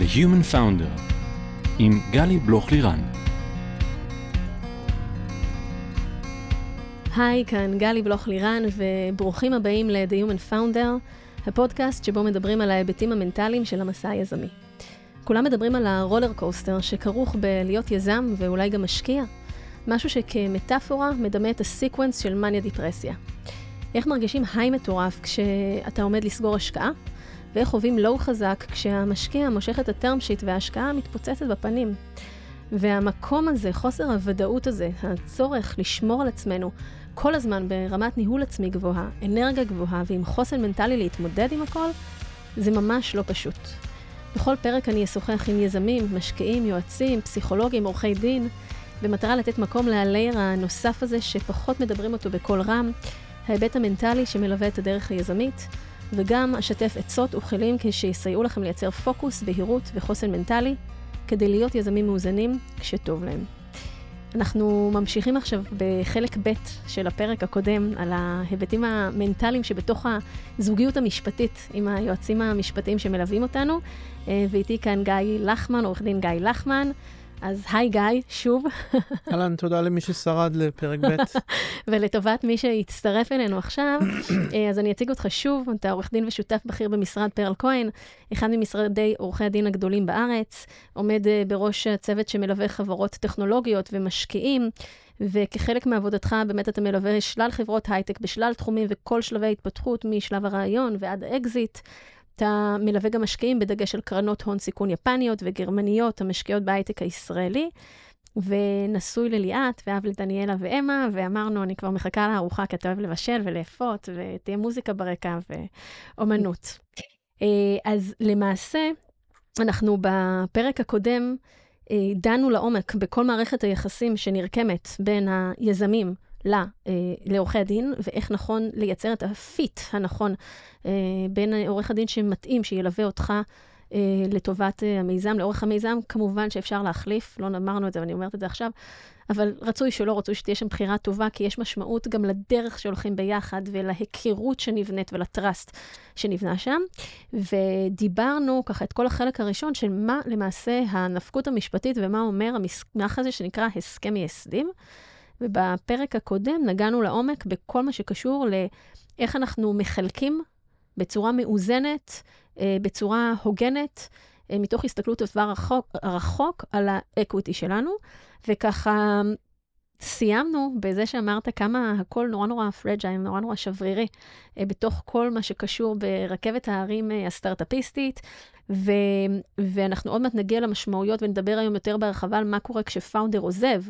The Human Founder עם גלי בלוך-לירן. היי, כאן גלי בלוך-לירן, וברוכים הבאים ל-The Human Founder, הפודקאסט שבו מדברים על ההיבטים המנטליים של המסע היזמי. כולם מדברים על ה roller coaster שכרוך בלהיות יזם ואולי גם משקיע, משהו שכמטאפורה מדמה את ה sequence של מניה דיפרסיה. איך מרגישים high מטורף כשאתה עומד לסגור השקעה, ואיך חווים לואו חזק כשהמשקיע מושך את הטרם שיט וההשקעה מתפוצצת בפנים. והמקום הזה, חוסר הוודאות הזה, הצורך לשמור על עצמנו כל הזמן ברמת ניהול עצמי גבוהה, אנרגיה גבוהה ועם חוסן מנטלי להתמודד עם הכל, זה ממש לא פשוט. בכל פרק אני אשוחח עם יזמים, משקיעים, יועצים, פסיכולוגים, עורכי דין, במטרה לתת מקום להלייר הנוסף הזה שפחות מדברים אותו בקול רם, ההיבט המנטלי שמלווה את הדרך היזמית, וגם אשתף עצות וכלים כשיסייעו לכם לייצר פוקוס, בהירות וחוסן מנטלי, כדי להיות יזמים מאוזנים כשטוב להם. אנחנו ממשיכים עכשיו בחלק ב' של הפרק הקודם על ההיבטים המנטליים שבתוך הזוגיות המשפטית עם היועצים המשפטיים שמלווים אותנו, אה, ואיתי כאן גיא לחמן, עורך דין גיא לחמן. אז היי גיא, שוב. אהלן, תודה למי ששרד לפרק ב'. ולטובת מי שהצטרף אלינו עכשיו, אה, אז אני אציג אותך שוב, אתה עורך דין ושותף בכיר במשרד פרל כהן, אחד ממשרדי עורכי הדין הגדולים בארץ, עומד אה, בראש הצוות שמלווה חברות טכנולוגיות ומשקיעים. וכחלק מעבודתך באמת אתה מלווה שלל חברות הייטק בשלל תחומים וכל שלבי ההתפתחות, משלב הרעיון ועד האקזיט. אתה מלווה גם משקיעים בדגש על קרנות הון סיכון יפניות וגרמניות המשקיעות בהייטק הישראלי, ונשוי לליאת ואב לדניאלה ואמה, ואמרנו, אני כבר מחכה לארוחה כי אתה אוהב לבשל ולאפות, ותהיה מוזיקה ברקע ואומנות. אה, אז למעשה, אנחנו בפרק הקודם אה, דנו לעומק בכל מערכת היחסים שנרקמת בין היזמים לעורכי הדין, ואיך נכון לייצר את הפיט הנכון אה, בין עורך הדין שמתאים, שילווה אותך אה, לטובת אה, המיזם. לאורך המיזם, כמובן שאפשר להחליף, לא אמרנו את זה ואני אומרת את זה עכשיו, אבל רצוי שלא, רצוי שתהיה שם בחירה טובה, כי יש משמעות גם לדרך שהולכים ביחד ולהיכרות שנבנית ולטראסט שנבנה שם. ודיברנו ככה את כל החלק הראשון של מה למעשה הנפקות המשפטית ומה אומר המסמך הזה שנקרא הסכם מייסדים. ובפרק הקודם נגענו לעומק בכל מה שקשור לאיך אנחנו מחלקים בצורה מאוזנת, אה, בצורה הוגנת, אה, מתוך הסתכלות לטווח רחוק, רחוק על ה equity שלנו, וככה סיימנו בזה שאמרת כמה הכל נורא נורא fragile, נורא נורא שברירי, אה, בתוך כל מה שקשור ברכבת ההרים הסטארט-אפיסטית, ו- ואנחנו עוד מעט נגיע למשמעויות ונדבר היום יותר בהרחבה על מה קורה כש founder עוזב.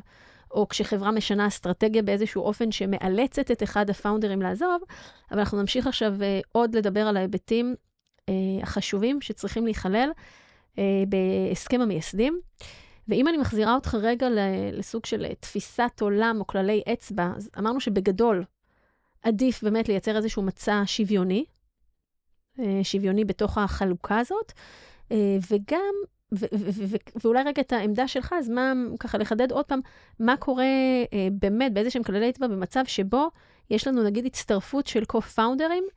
או כשחברה משנה אסטרטגיה באיזשהו אופן שמאלצת את אחד הפאונדרים לעזוב, אבל אנחנו נמשיך עכשיו uh, עוד לדבר על ההיבטים uh, החשובים שצריכים להיכלל uh, בהסכם המייסדים. ואם אני מחזירה אותך רגע לסוג של תפיסת עולם או כללי אצבע, אז אמרנו שבגדול עדיף באמת לייצר איזשהו מצע שוויוני, שוויוני בתוך החלוקה הזאת, וגם ואולי רגע את העמדה שלך, אז מה, ככה לחדד עוד פעם, מה קורה אה, באמת באיזה שהם כללי אצבע במצב שבו יש לנו נגיד הצטרפות של co-founders,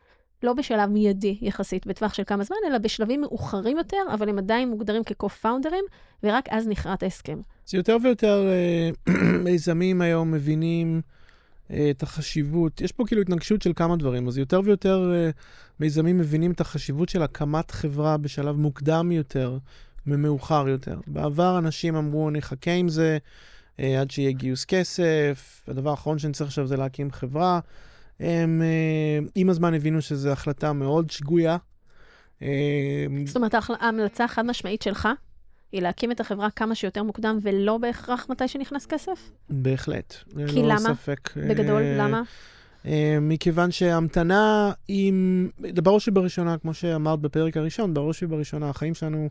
לא בשלב מיידי יחסית, בטווח של כמה זמן, אלא בשלבים מאוחרים יותר, אבל הם עדיין מוגדרים כ-co-founders, ורק אז נכרת ההסכם. אז יותר ויותר אה, מיזמים היום מבינים אה, את החשיבות, יש פה כאילו התנגשות של כמה דברים, אז יותר ויותר אה, מיזמים מבינים את החשיבות של הקמת חברה בשלב מוקדם יותר. ממאוחר יותר. בעבר אנשים אמרו, אני אחכה עם זה אה, עד שיהיה גיוס כסף, הדבר האחרון שאני צריך עכשיו זה להקים חברה. הם אה, עם הזמן הבינו שזו החלטה מאוד שגויה. אה, זאת אומרת, ההמלצה החד משמעית שלך היא להקים את החברה כמה שיותר מוקדם, ולא בהכרח מתי שנכנס כסף? בהחלט. כי למה? ספק. בגדול, אה, למה? Uh, מכיוון שהמתנה עם, בראש ובראשונה, כמו שאמרת בפרק הראשון, בראש ובראשונה, החיים שלנו אה,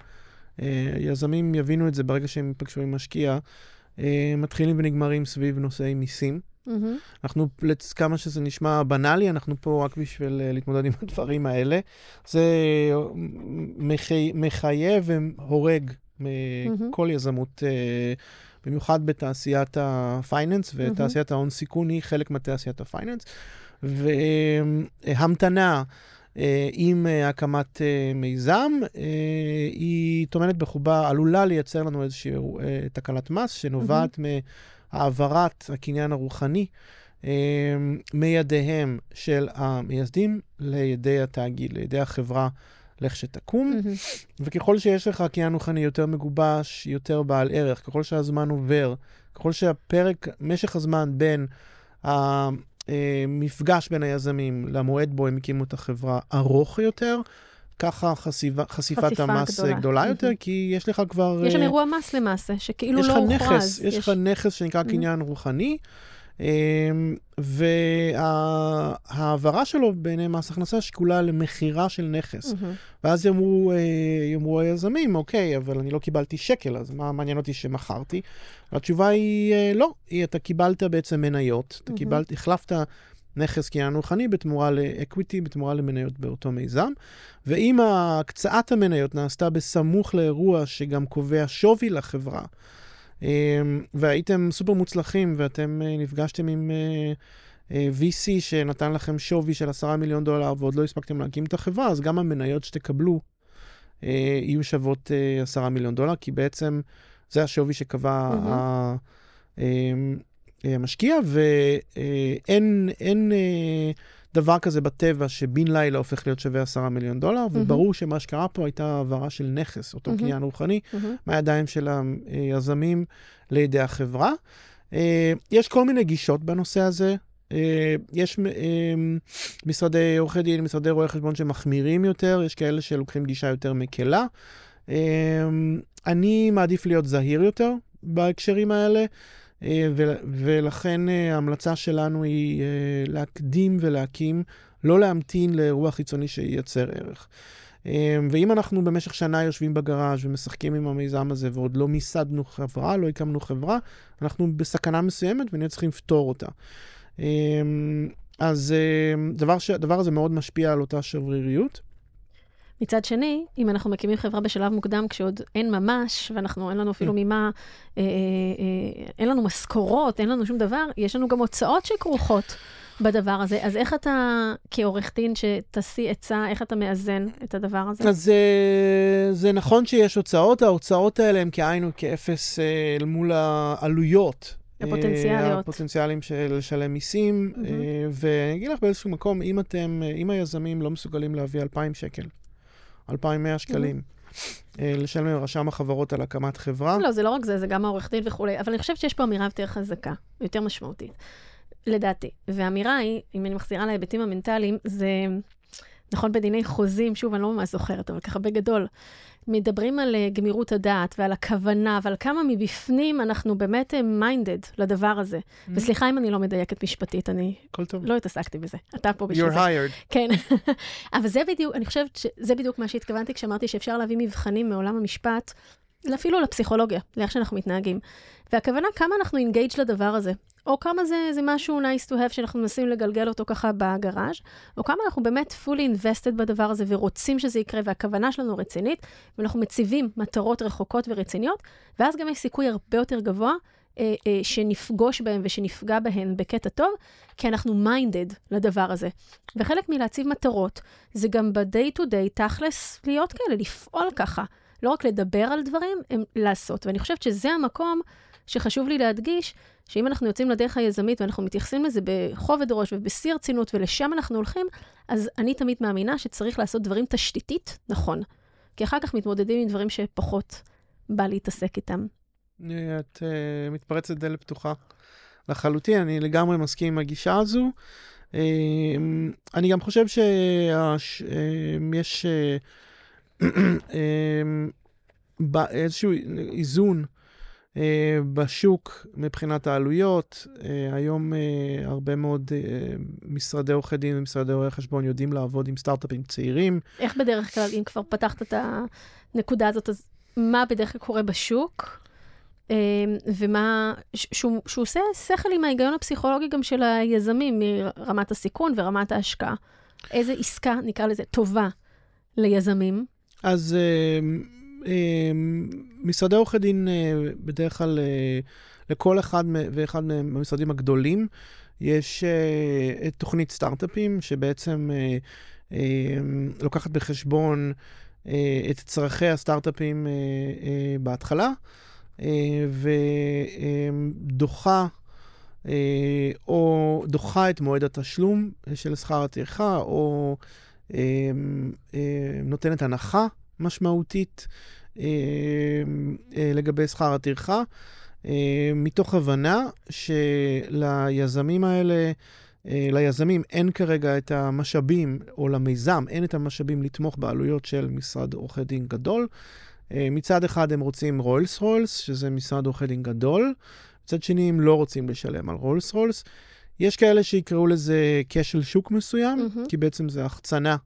יזמים יבינו את זה ברגע שהם ייפגשו עם משקיע, אה, מתחילים ונגמרים סביב נושאי מיסים. Mm-hmm. אנחנו, כמה שזה נשמע בנאלי, אנחנו פה רק בשביל uh, להתמודד עם הדברים האלה. זה מחי, מחייב והורג מכל mm-hmm. יזמות, במיוחד בתעשיית הפייננס, ותעשיית mm-hmm. ההון סיכון היא חלק מתעשיית הפייננס. והמתנה, אה, עם אה, הקמת אה, מיזם, אה, היא טומנת בחובה, עלולה לייצר לנו איזושהי אה, תקלת מס שנובעת. מהעברת הקניין הרוחני. אה, מידיהם של המייסדים לידי התאגיד, לידי החברה לכשתקום. וככל שיש לך קניין רוחני יותר מגובש, יותר בעל ערך, ככל שהזמן עובר, ככל שהפרק, משך הזמן בין המפגש בין היזמים למועד בו הם הקימו את החברה ארוך יותר, ככה חשיפה, חשיפת המס גדולה. גדולה יותר, מהמם. כי יש לך כבר... יש שם אה, אירוע מס למעשה, שכאילו יש לא לך הוכרז. נכס, יש לך נכס שנקרא קניין רוחני, וההעברה שלו בעיני מס הכנסה שקולה למכירה של נכס. ואז יאמרו, אה, יאמרו היזמים, אוקיי, אבל אני לא קיבלתי שקל, אז מה מעניין אותי שמכרתי? והתשובה היא אה, לא, היא, אתה קיבלת בעצם מניות, אתה. קיבלת, החלפת נכס קניין רוחני בתמורה לאקוויטי, בתמורה למניות באותו מיזם. ואם הקצאת המניות נעשתה בסמוך לאירוע שגם קובע שווי לחברה, והייתם סופר מוצלחים ואתם אה, נפגשתם עם... אה, אה, VC שנתן לכם שווי של 10 מיליון דולר ועוד לא הספקתם להקים את החברה, אז גם המניות שתקבלו יהיו שוות אה, 10 מיליון דולר, כי בעצם זה השווי שקבע אה, המשקיע, ואין אין, דבר כזה בטבע שבן לילה הופך להיות שווה 10 מיליון דולר, וברור שמה שקרה פה הייתה העברה של נכס, אותו. קניין רוחני. מהידיים של היזמים לידי החברה. אה, יש כל מיני גישות בנושא הזה. אה, יש אה, משרדי עורכי דין, משרדי רואי חשבון שמחמירים יותר, יש כאלה שלוקחים גישה יותר מקלה. אני מעדיף להיות זהיר יותר בהקשרים האלה, ולכן אה, ההמלצה שלנו היא אה, להקדים ולהקים, לא להמתין לאירוע חיצוני שייצר ערך. אה, ואם אנחנו במשך שנה יושבים בגראז' ומשחקים עם המיזם הזה ועוד לא מיסדנו חברה, לא הקמנו חברה, אנחנו בסכנה מסוימת ונהיה צריכים לפתור אותה. אה, אז אה, דבר ש... הדבר הזה מאוד משפיע על אותה שבריריות. מצד שני, אם אנחנו מקימים חברה בשלב מוקדם, כשעוד אין ממש, ואנחנו, אין לנו אפילו ממה, אה, אה, אה, אין לנו משכורות, אין לנו שום דבר, יש לנו גם הוצאות שכרוכות בדבר הזה. אז איך אתה, כעורך דין שתשיא עצה, איך אתה מאזן את הדבר הזה? אז אה, זה נכון שיש הוצאות, ההוצאות האלה הן כאין וכאפס אה, אל מול העלויות. הפוטנציאליות. אה, הפוטנציאלים של לשלם מיסים. אה, ואני אגיד לך באיזשהו מקום, אם אתם, אם היזמים לא מסוגלים להביא 2,000 שקל, 2,100 שקלים, אה, לשלם לרשם החברות על הקמת חברה, לא, זה לא רק זה, זה גם העורך דין וכולי, אבל אני חושבת שיש פה אמירה יותר חזקה, יותר משמעותית, לדעתי. והאמירה היא, אם אני מחזירה להיבטים המנטליים, זה נכון בדיני חוזים, שוב, אני לא ממש זוכרת, אבל ככה בגדול, מדברים על אה, גמירות הדעת ועל הכוונה ועל כמה מבפנים אנחנו באמת מיינדד לדבר הזה. וסליחה אם אני לא מדייקת משפטית, אני. לא התעסקתי בזה. אתה פה בשביל You're זה. hired. כן, אבל זה בדיוק, אני חושבת שזה בדיוק מה שהתכוונתי כשאמרתי שאפשר להביא מבחנים מעולם המשפט, אפילו לפסיכולוגיה, לאיך שאנחנו מתנהגים. והכוונה, כמה אנחנו אינגייג' לדבר הזה, או כמה זה, זה משהו nice to have שאנחנו מנסים לגלגל אותו ככה בגראז', או כמה אנחנו באמת fully invested בדבר הזה ורוצים שזה יקרה, והכוונה שלנו רצינית, ואנחנו מציבים מטרות רחוקות ורציניות, ואז גם יש סיכוי הרבה יותר גבוה אה, אה, שנפגוש בהם ושנפגע בהם בקטע טוב, כי אנחנו מיינדד לדבר הזה. וחלק מלהציב מטרות, זה גם ב-day to day, תכלס, להיות כאלה, לפעול ככה. לא רק לדבר על דברים, הם לעשות. ואני חושבת שזה המקום שחשוב לי להדגיש, שאם אנחנו יוצאים לדרך היזמית ואנחנו מתייחסים לזה בכובד ראש ובשיא הרצינות, ולשם אנחנו הולכים, אז אני תמיד מאמינה שצריך לעשות דברים תשתיתית נכון. כי אחר כך מתמודדים עם דברים שפחות בא להתעסק איתם. את uh, מתפרצת דלת פתוחה לחלוטין, אני לגמרי מסכים עם הגישה הזו. Uh, אני גם חושב שיש uh, איזשהו איזון uh, בשוק מבחינת העלויות. Uh, היום uh, הרבה מאוד משרדי עורכי דין ומשרדי רואי חשבון יודעים לעבוד עם סטארט-אפים צעירים. איך בדרך כלל, אם כבר פתחת את הנקודה הזאת, אז מה בדרך כלל קורה בשוק? אה, ומה, שהוא, שהוא עושה שכל עם ההיגיון הפסיכולוגי גם של היזמים מרמת הסיכון ורמת ההשקעה. איזה עסקה, נקרא לזה, טובה ליזמים? אז אה, אה, משרדי עורכי דין, אה, בדרך כלל, אה, לכל אחד ואחד מהמשרדים הגדולים, יש אה, תוכנית סטארט-אפים, שבעצם אה, אה, לוקחת בחשבון אה, את צרכי הסטארט-אפים אה, אה, בהתחלה, אה, ודוחה אה, או דוחה את מועד התשלום של שכר הטרחה, או אה, אה, נותנת הנחה משמעותית אה, אה, לגבי שכר הטרחה, מתוך הבנה שליזמים האלה, אה, ליזמים אין כרגע את המשאבים, או למיזם אין את המשאבים לתמוך בעלויות של משרד עורכי דין גדול. אה, מצד אחד הם רוצים רולס רולס, שזה משרד עורכי דין גדול, מצד שני הם לא רוצים לשלם על רולס רולס. יש כאלה שיקראו לזה כשל שוק מסוים, מהמם. כי בעצם זה החצנה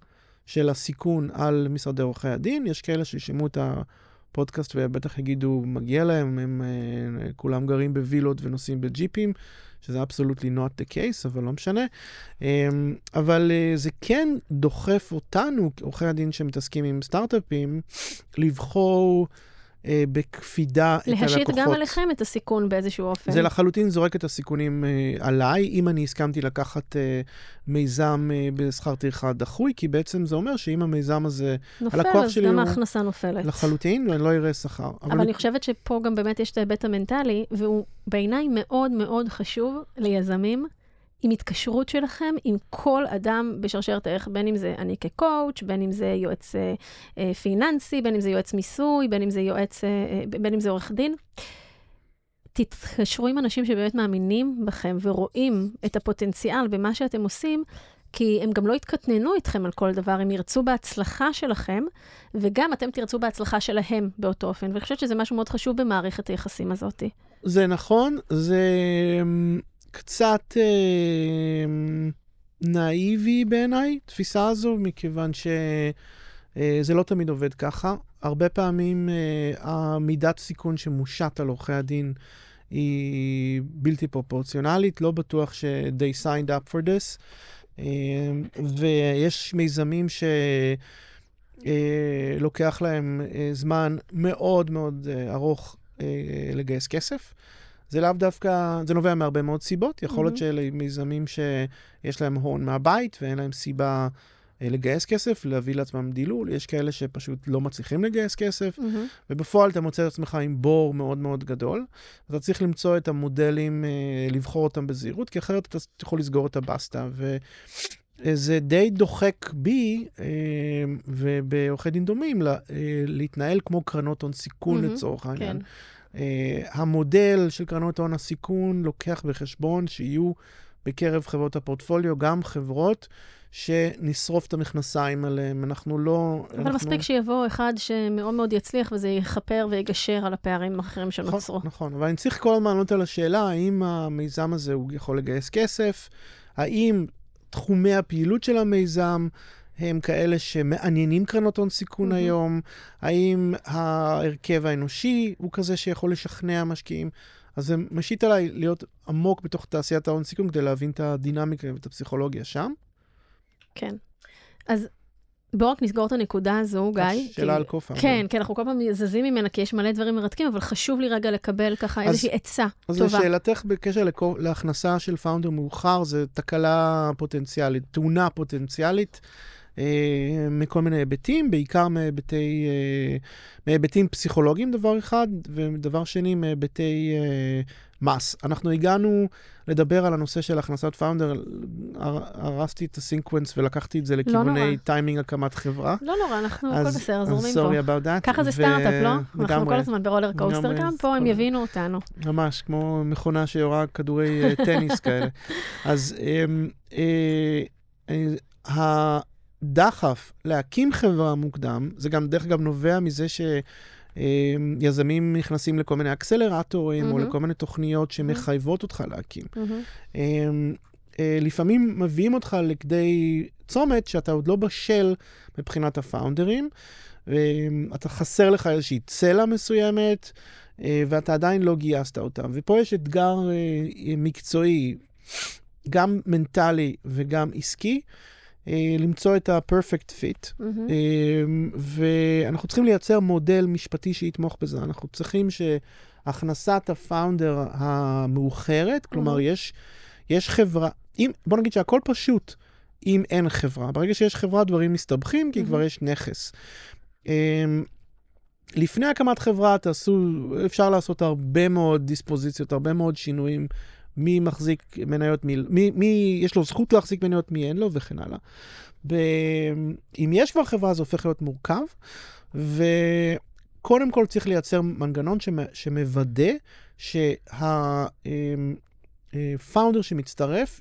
של הסיכון על משרדי עורכי הדין. יש כאלה שישמעו את הפודקאסט ובטח יגידו, מגיע להם, הם uh, כולם גרים בווילות ונוסעים בג'יפים, שזה absolutely not the case, אבל לא משנה. Um, אבל uh, זה כן דוחף אותנו, עורכי הדין שמתעסקים עם סטארט-אפים, לבחור uh, בקפידה את הלקוחות. להשית גם עליכם את הסיכון באיזשהו אופן. זה לחלוטין זורק את הסיכונים uh, עליי, אם אני הסכמתי לקחת uh, מיזם uh, בשכר טרחה דחוי, כי בעצם זה אומר שאם המיזם הזה נופל, הלקוח אז שלי גם הוא- ההכנסה נופלת. לחלוטין, אני לא אראה שכר. אבל אני חושבת שפה גם באמת יש את ההיבט המנטלי, והוא בעיניי מאוד מאוד חשוב ליזמים, עם התקשרות שלכם עם כל אדם בשרשרת הערך, בין אם זה אני כקואוץ', בין אם זה יועץ אה, אה, פיננסי, בין אם זה יועץ מיסוי, בין אם זה יועץ, אה, אה, בין אם זה עורך דין. תתקשרו עם אנשים שבאמת מאמינים בכם ורואים את הפוטנציאל במה שאתם עושים, כי הם גם לא יתקטננו איתכם על כל דבר, הם ירצו בהצלחה שלכם, וגם אתם תרצו בהצלחה שלהם באותו אופן. ואני חושבת שזה משהו מאוד חשוב במערכת היחסים הזאת. זה נכון, זה אמ, קצת אמ, נאיבי בעיניי, תפיסה הזו, מכיוון שזה לא תמיד עובד ככה. הרבה פעמים אה, המידת סיכון שמושת על עורכי הדין היא בלתי פרופורציונלית, לא בטוח ש-they signed up for this. אמ, ויש מיזמים ש... אה, להם אה, זמן מאוד מאוד אה, ארוך אה, לגייס כסף. זה לאו דווקא, זה נובע מהרבה מאוד סיבות. יכול להיות Mhm. שאלה מיזמים שיש להם הון מהבית ואין להם סיבה אה, לגייס כסף, להביא לעצמם דילול. יש כאלה שפשוט לא מצליחים לגייס כסף, ובפועל אתה מוצא את עצמך עם בור מאוד מאוד גדול. אתה צריך למצוא את המודלים, אה, לבחור אותם בזהירות, כי אחרת אתה יכול לסגור את הבסטה. וזה די דוחק בי, אה, ובעורכי דין דומים, לה- אה, להתנהל כמו קרנות הון סיכון מהמם, לצורך העניין. כן. אה, המודל של קרנות הון הסיכון לוקח בחשבון שיהיו בקרב חברות הפורטפוליו גם חברות שנשרוף את המכנסיים עליהן. אנחנו לא... אבל אנחנו... מספיק שיבוא אחד שמאוד מאוד יצליח וזה יכפר ויגשר על הפערים האחרים שנוצרו. נכון, נכון, אבל אני צריך כל הזמן לענות על השאלה האם המיזם הזה הוא יכול לגייס כסף, האם תחומי הפעילות של המיזם הם כאלה שמעניינים קרנות הון סיכון מהמם. היום, האם ההרכב האנושי הוא כזה שיכול לשכנע משקיעים. אז זה משית עליי להיות עמוק בתוך תעשיית ההון סיכון כדי להבין את הדינמיקה ואת הפסיכולוגיה שם. כן. אז בואו רק נסגור את הנקודה הזו, גיא. שאלה כי- על co-founder. כן, כי אנחנו כל פעם זזים ממנה, כי יש מלא דברים מרתקים, אבל חשוב לי רגע לקבל ככה אז- איזושהי עצה אז טובה. לשאלתך בקשר ל co- להכנסה של founder מאוחר, זה תקלה פוטנציאלית, תאונה פוטנציאלית, אה, מכל מיני היבטים, בעיקר מהיבטי, אה, מהיבטים פסיכולוגיים, דבר אחד, ודבר שני, מהיבטי אה, מס. אנחנו הגענו לדבר על הנושא של הכנסת founder, הר- הרסתי את ה sequence ולקחתי את זה לכיווני נורא. טיימינג הקמת חברה. לא נורא, אנחנו הכל אז- בסדר, אז זורמים פה. sorry about that. ככה זה ו- סטארט-אפ, לא? אנחנו לגמרי. כל הזמן ב roller coaster, גם אז פה הם יבינו אותנו. ממש, כמו מכונה שיורה כדורי אה, טניס כאלה. אז הדחף להקים חברה מוקדם, זה גם דרך אגב נובע מזה שיזמים נכנסים לכל מיני אקסלרטורים, או מהמם. לכל מיני תוכניות שמחייבות אותך להקים. אה, לפעמים מביאים אותך לכדי צומת שאתה עוד לא בשל מבחינת הפאונדרים. אמ, אתה חסר לך איזושהי צלע מסוימת, אה, ואתה עדיין לא גייסת אותה. ופה יש אתגר אה, מקצועי, גם מנטלי וגם עסקי, למצוא את ה-perfect fit. אמ, ואנחנו צריכים לייצר מודל משפטי שיתמוך בזה. אנחנו צריכים שהכנסת הפאונדר המאוחרת, כלומר, Mhm. יש, יש חברה, אם, בוא נגיד שהכל פשוט. אם אין חברה. ברגע שיש חברה, דברים מסתבכים, כי מהמם. כבר יש נכס. אמ, לפני הקמת חברה תעשו, אפשר לעשות הרבה מאוד דיספוזיציות, הרבה מאוד שינויים, מי מחזיק מניות, מי, מי, מי יש לו זכות להחזיק מניות, מי אין לו וכן הלאה. ב, אם יש כבר חברה זה הופך להיות מורכב, וקודם כל צריך לייצר מנגנון שמ, שמוודא שהפאונדר שמצטרף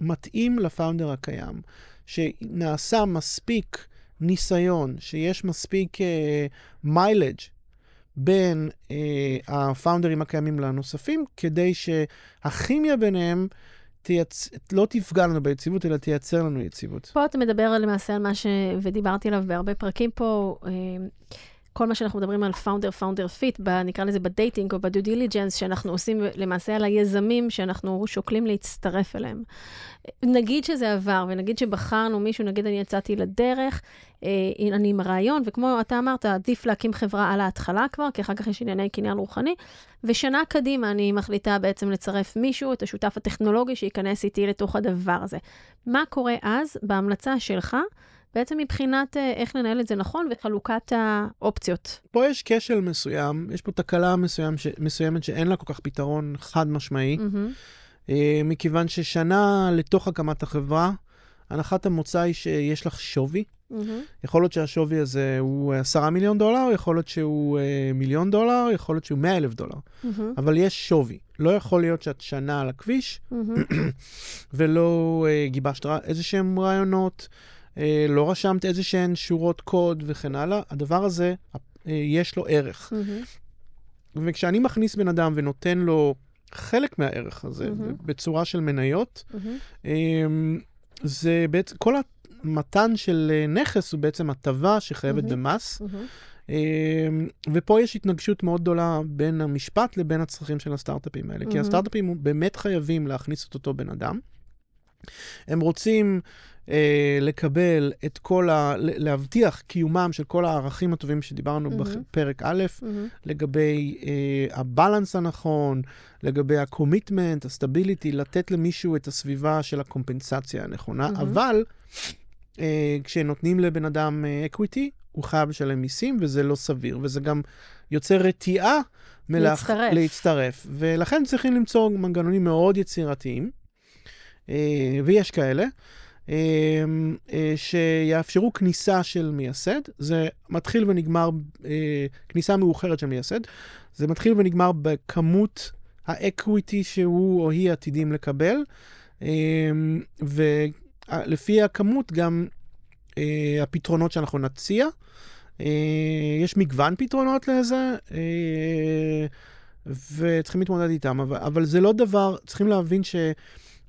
מתאים ל founder הקיים, שנעשה מספיק ניסיון, שיש מספיק mileage אה, בין אה, הפאונדרים הקיימים לנוספים, כדי שהכימיה ביניהם תייצ... לא תפגע לנו ביציבות, אלא תייצר לנו יציבות. פה אתה מדבר למעשה על מה ש... ודיברתי עליו בהרבה פרקים פה, אה, כל מה שאנחנו מדברים על founder, founder fit, נקרא לזה ב dating או ב due diligence, שאנחנו עושים למעשה על היזמים שאנחנו שוקלים להצטרף אליהם. נגיד שזה עבר, ונגיד שבחרנו מישהו, נגיד אני יצאתי לדרך, אה, אני עם הרעיון, וכמו אתה אמרת, עדיף להקים חברה על ההתחלה כבר, כי אחר כך יש ענייני קניין רוחני, ושנה קדימה אני מחליטה בעצם לצרף מישהו, את השותף הטכנולוגי, שייכנס איתי לתוך הדבר הזה. מה קורה אז בהמלצה שלך? בעצם מבחינת איך לנהל את זה נכון וחלוקת האופציות. פה יש כשל מסוים, יש פה תקלה מסוים ש... מסוימת שאין לה כל כך פתרון חד משמעי, mm-hmm. מכיוון ששנה לתוך הקמת החברה, הנחת המוצא היא שיש לך שווי. Mm-hmm. יכול להיות שהשווי הזה הוא 10 מיליון דולר, יכול להיות שהוא מיליון דולר, יכול להיות שהוא 100 אלף דולר. Mm-hmm. אבל יש שווי. לא יכול להיות שאת שנה על הכביש mm-hmm. ולא גיבשת איזה שהם רעיונות. לא רשמת איזה שהן שורות קוד וכן הלאה, הדבר הזה, יש לו ערך. Mm-hmm. וכשאני מכניס בן אדם ונותן לו חלק מהערך הזה, mm-hmm. בצורה של מניות, mm-hmm. זה בעצם, כל המתן של נכס הוא בעצם הטבה שחייבת mm-hmm. במס. Mm-hmm. ופה יש התנגשות מאוד גדולה בין המשפט לבין הצרכים של הסטארט-אפים האלה. Mm-hmm. כי הסטארט-אפים באמת חייבים להכניס את אותו בן אדם. הם רוצים אה, לקבל את כל ה... להבטיח קיומם של כל הערכים הטובים שדיברנו mm-hmm. בפרק א', mm-hmm. לגבי אה, הבלנס הנכון, לגבי ה-commitment, ה-stability, לתת למישהו את הסביבה של הקומפנסציה הנכונה, mm-hmm. אבל אה, כשנותנים לבן אדם אה, equity, הוא חייב לשלם מיסים, וזה לא סביר, וזה גם יוצר רתיעה מלאח... להצטרף. להצטרף. ולכן צריכים למצוא מנגנונים מאוד יצירתיים, אה, ויש כאלה. שיאפשרו כניסה של מייסד. זה מתחיל ונגמר, כניסה מאוחרת של מייסד. זה מתחיל ונגמר בכמות ה equity שהוא או היא עתידים לקבל, ולפי הכמות גם הפתרונות שאנחנו נציע. יש מגוון פתרונות לזה, וצריכים להתמודד איתם, אבל זה לא דבר, צריכים להבין ש...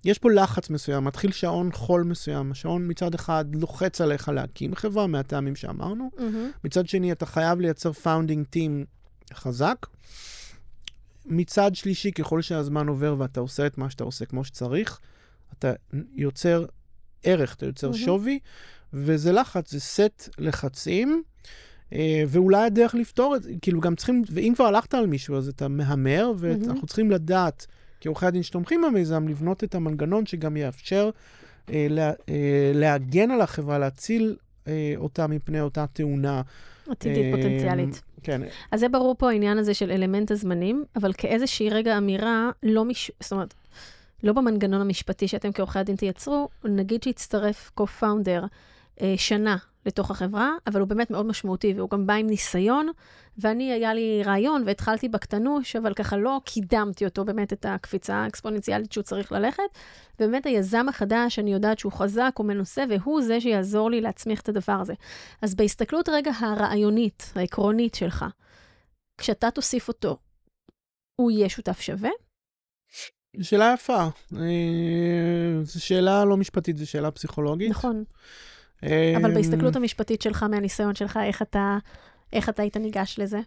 יש פה לחץ מסוים, מתחיל שעון חול מסוים, השעון מצד אחד לוחץ עליך להקים חברה מהטעמים שאמרנו, mm-hmm. מצד שני אתה חייב לייצר founding team חזק. מצד שלישי, ככל שהזמן עובר ואתה עושה את מה שאתה עושה כמו שצריך, אתה יוצר ערך, אתה יוצר mm-hmm. שווי, וזה לחץ, זה סט לחצים. אה, ואולי הדרך לפתור את זה, כאילו גם צריכים, ואם כבר הלכת על מישהו, אז אתה מהמר, ואנחנו mm-hmm. צריכים לדעת כעורכי הדין שתומכים במיזם, לבנות את המנגנון שגם יאפשר אה, לה, אה, להגן על החברה, להציל אה, אותה מפני אותה תאונה. עתידית אה, פוטנציאלית. כן. אז זה ברור פה העניין הזה של אלמנט הזמנים, אבל כאיזושהי רגע אמירה, לא מש... זאת אומרת, לא במנגנון המשפטי שאתם כעורכי הדין תייצרו, נגיד שיצטרף co-founder אה, שנה לתוך החברה, אבל הוא באמת מאוד משמעותי, והוא גם בא עם ניסיון, ואני, היה לי רעיון, והתחלתי בקטנוש, אבל ככה לא קידמתי אותו באמת, את הקפיצה האקספוננציאלית שהוא צריך ללכת. ובאמת היזם החדש, אני יודעת שהוא חזק, הוא מנוסה, והוא זה שיעזור לי להצמיח את הדבר הזה. אז בהסתכלות רגע הרעיונית, העקרונית שלך, כשאתה תוסיף אותו, הוא יהיה שותף שווה? שאלה יפה. אה, זו שאלה לא משפטית, זו שאלה פסיכולוגית. נכון. אבל בהסתכלות המשפטית שלך, מהניסיון שלך, איך אתה, איך אתה היית ניגש לזה?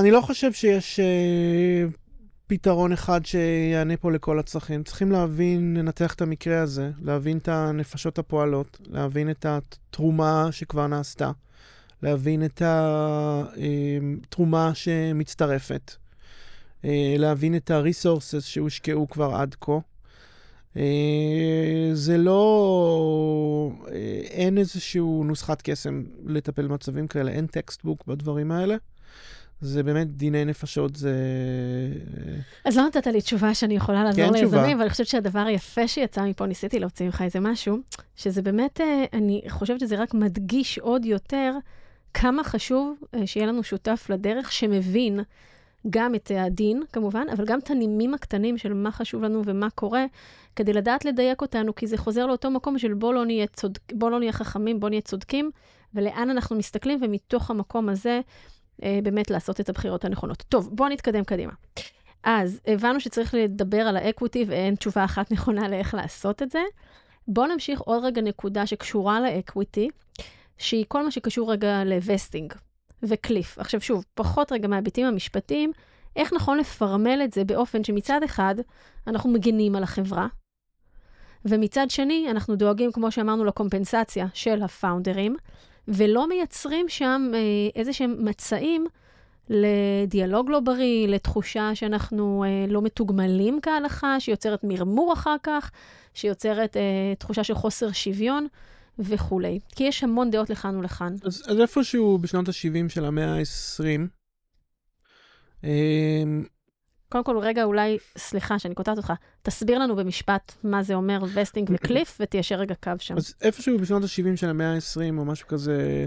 אני לא חושב שיש פתרון אחד שיענה פה לכל הצרכים. צריכים להבין, לנתח את המקרה הזה, להבין את הנפשות הפועלות, להבין את התרומה שכבר נעשתה, להבין את התרומה שמצטרפת, להבין את ה-resources שהושקעו כבר עד כה. אה, זה לא... אה, אין איזשהו נוסחת קסם לטפל במצבים כאלה, אין textbook בדברים האלה. זה באמת דיני נפשות, זה... אז לא נתת לי תשובה שאני יכולה לעזור כן. ליזמים, אבל אני חושבת שהדבר היפה שיצא מפה, ניסיתי להוציא ממך איזה משהו, שזה באמת, אה, אני חושבת שזה רק מדגיש עוד יותר כמה חשוב אה, שיהיה לנו שותף לדרך שמבין גם את הדין, כמובן, אבל גם את הנימים הקטנים של מה חשוב לנו ומה קורה, כדי לדעת לדייק אותנו, כי זה חוזר לאותו מקום של בוא לא נהיה. בוא לא נהיה חכמים, בוא נהיה צודקים, ולאן אנחנו מסתכלים, ומתוך המקום הזה, אה, באמת לעשות את הבחירות הנכונות. טוב, בואו נתקדם קדימה. אז הבנו שצריך לדבר על ה equity ואין תשובה אחת נכונה לאיך לעשות את זה. בואו נמשיך עוד רגע נקודה שקשורה ל equity, שהיא כל מה שקשור רגע ל vesting ו cliff. עכשיו שוב, פחות רגע מההיבטים המשפטיים, איך נכון לפרמל את זה באופן שמצד אחד אנחנו מגינים על החברה, ומצד שני אנחנו דואגים, כמו שאמרנו, לקומפנסציה של הפאונדרים, ולא מייצרים שם אה, איזה שהם מצעים לדיאלוג לא בריא, לתחושה שאנחנו אה, לא מתוגמלים כהלכה, שיוצרת מרמור אחר כך, שיוצרת אה, תחושה של חוסר שוויון וכולי. כי יש המון דעות לכאן ולכאן. אז, אז איפשהו בשנות ה-70 של המאה ה-20, אה, קודם כל, רגע, אולי, סליחה שאני קוטעת אותך, תסביר לנו במשפט מה זה אומר vesting ו cliff, ותיישר רגע קו שם. אז איפשהו בשנות ה-70 של המאה ה-20 או משהו כזה,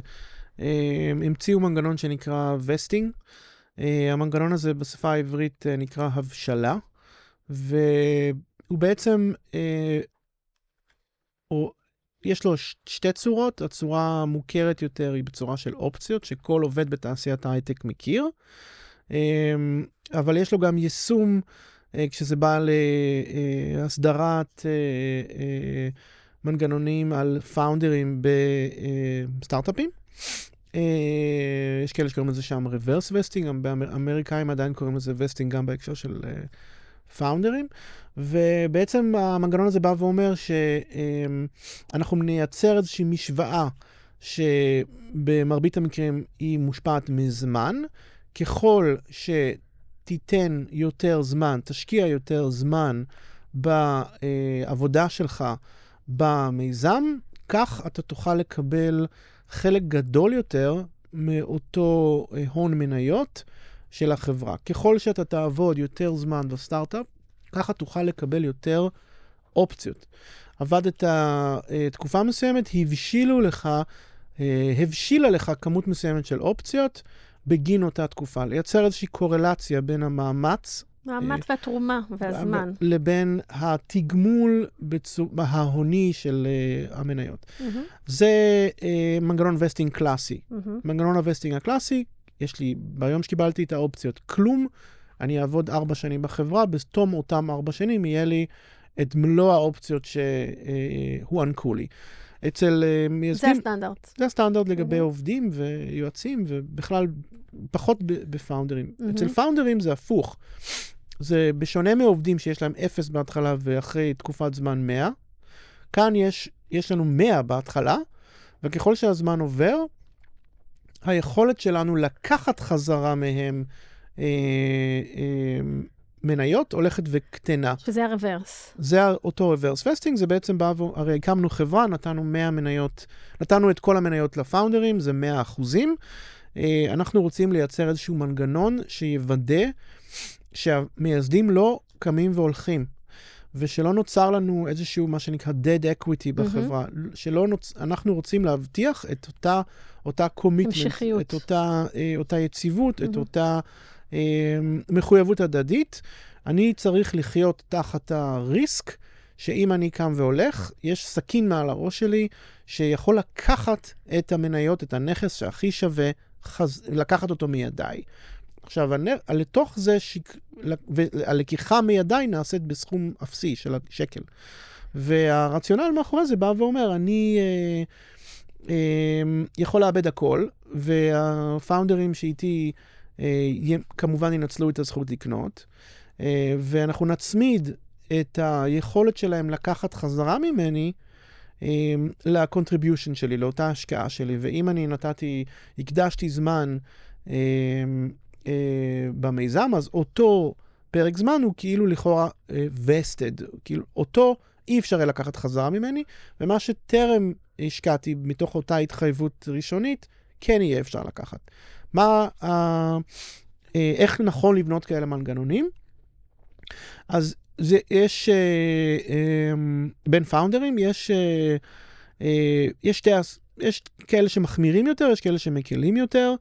אה, המציאו מנגנון שנקרא vesting. אה, המנגנון הזה בשפה העברית אה, נקרא הבשלה, והוא בעצם, אה, או, יש לו שתי צורות, הצורה המוכרת יותר היא בצורה של אופציות, שכל עובד בתעשיית ההייטק מכיר, אה, אבל יש לו גם יישום אה, כשזה בא להסדרת אה, אה, מנגנונים על פאונדרים בסטארט-אפים. יש כאלה שקוראים לזה שם reverse vesting, גם באמריקאים עדיין קוראים לזה vesting גם בהקשר של פאונדרים. ובעצם המנגנון הזה בא ואומר שאנחנו נייצר איזושהי משוואה שבמרבית המקרים היא מושפעת מזמן. ככל שתיתן יותר זמן, תשקיע יותר זמן בעבודה שלך במיזם, כך אתה תוכל לקבל חלק גדול יותר מאותו הון מניות של החברה. ככל שאתה תעבוד יותר זמן בסטארט-אפ, ככה תוכל לקבל יותר אופציות. עבדת אה, תקופה מסוימת, הבשילו לך, אה, הבשילה לך כמות מסוימת של אופציות בגין אותה תקופה. לייצר איזושהי קורלציה בין המאמץ מאמץ והתרומה והזמן. לבין התגמול בצור... ההוני של אה, המניות. מהמם, זה אה, מנגנון vesting קלאסי. מהמם. מנגנון ה vesting הקלאסי, יש לי, ביום שקיבלתי את האופציות, כלום, אני אעבוד ארבע שנים בחברה, בתום אותם ארבע שנים יהיה לי את מלוא האופציות שהוענקו לי. אצל זה מייסדים... הסטנדרט. זה הסטנדרט לגבי מהמם. עובדים ויועצים, ובכלל פחות בפאונדרים. מהמם. אצל פאונדרים זה הפוך. זה בשונה מעובדים שיש להם אפס בהתחלה ואחרי תקופת זמן 100, כאן יש, יש לנו 100 בהתחלה, וככל שהזמן עובר, היכולת שלנו לקחת חזרה מהם אה, אה, מניות הולכת וקטנה. שזה הרוורס. זה אותו reverse vesting, זה בעצם בא, הרי הקמנו חברה, נתנו 100 מניות, נתנו את כל המניות לפאונדרים, זה 100 אחוזים. אה, אנחנו רוצים לייצר איזשהו מנגנון שיוודא שהמייסדים לא קמים והולכים, ושלא נוצר לנו איזשהו מה שנקרא dead equity בחברה, שלא נוצ... אנחנו רוצים להבטיח את אותה, אותה commitment, המשכיות. את אותה, אה, אותה יציבות, את מהמם. אותה אה, מחויבות הדדית. אני צריך לחיות תחת הריסק שאם אני קם והולך, יש סכין מעל הראש שלי שיכול לקחת את המניות, את הנכס שהכי שווה, חז... לקחת אותו מידיי. עכשיו, הנ... לתוך זה, שיק... והלקיחה מידיי נעשית בסכום אפסי של השקל. והרציונל מאחורי זה בא ואומר, אני אה, אה, יכול לאבד הכל, והפאונדרים שאיתי אה, כמובן ינצלו את הזכות לקנות, אה, ואנחנו נצמיד את היכולת שלהם לקחת חזרה ממני אה, ל-contribution שלי, לאותה השקעה שלי. ואם אני נתתי, הקדשתי זמן אה, אה, במיזם, אז אותו פרק זמן הוא כאילו לכאורה אה, vested, כאילו אותו אי אפשר לקחת חזרה ממני, ומה שטרם השקעתי מתוך אותה התחייבות ראשונית, כן יהיה אפשר לקחת. מה, אה, אה, איך נכון לבנות כאלה מנגנונים? אז זה, יש, אה, אה, בין פאונדרים, יש, אה, אה, יש שתי, יש כאלה שמחמירים יותר, יש כאלה שמקלים יותר.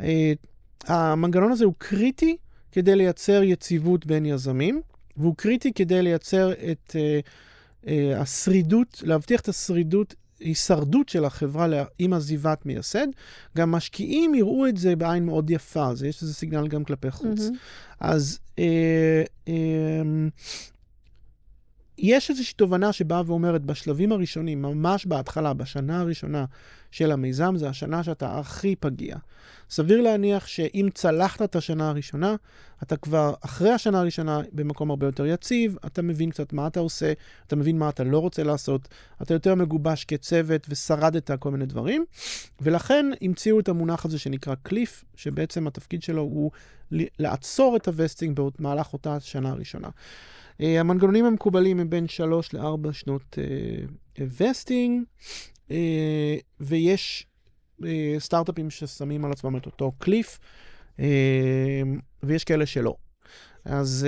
אה, המנגנון הזה הוא קריטי כדי לייצר יציבות בין יזמים, והוא קריטי כדי לייצר את uh, uh, השרידות, להבטיח את השרידות, הישרדות של החברה עם עזיבת מייסד. גם משקיעים יראו את זה בעין מאוד יפה, אז יש איזה סיגנל גם כלפי חוץ. Mm-hmm. אז uh, uh, יש איזושהי תובנה שבאה ואומרת, בשלבים הראשונים, ממש בהתחלה, בשנה הראשונה של המיזם, זה השנה שאתה הכי פגיע. סביר להניח שאם צלחת את השנה הראשונה, אתה כבר אחרי השנה הראשונה במקום הרבה יותר יציב, אתה מבין קצת מה אתה עושה, אתה מבין מה אתה לא רוצה לעשות, אתה יותר מגובש כצוות ושרדת כל מיני דברים, ולכן המציאו את המונח הזה שנקרא קליף, שבעצם התפקיד שלו הוא לעצור את הווסטינג במהלך אותה שנה הראשונה. Uh, המנגנונים המקובלים הם בין 3 ל-4 שנות vesting, אה, אה, ויש אה, סטארט-אפים ששמים על עצמם את אותו cliff, uh, ויש כאלה שלא. אז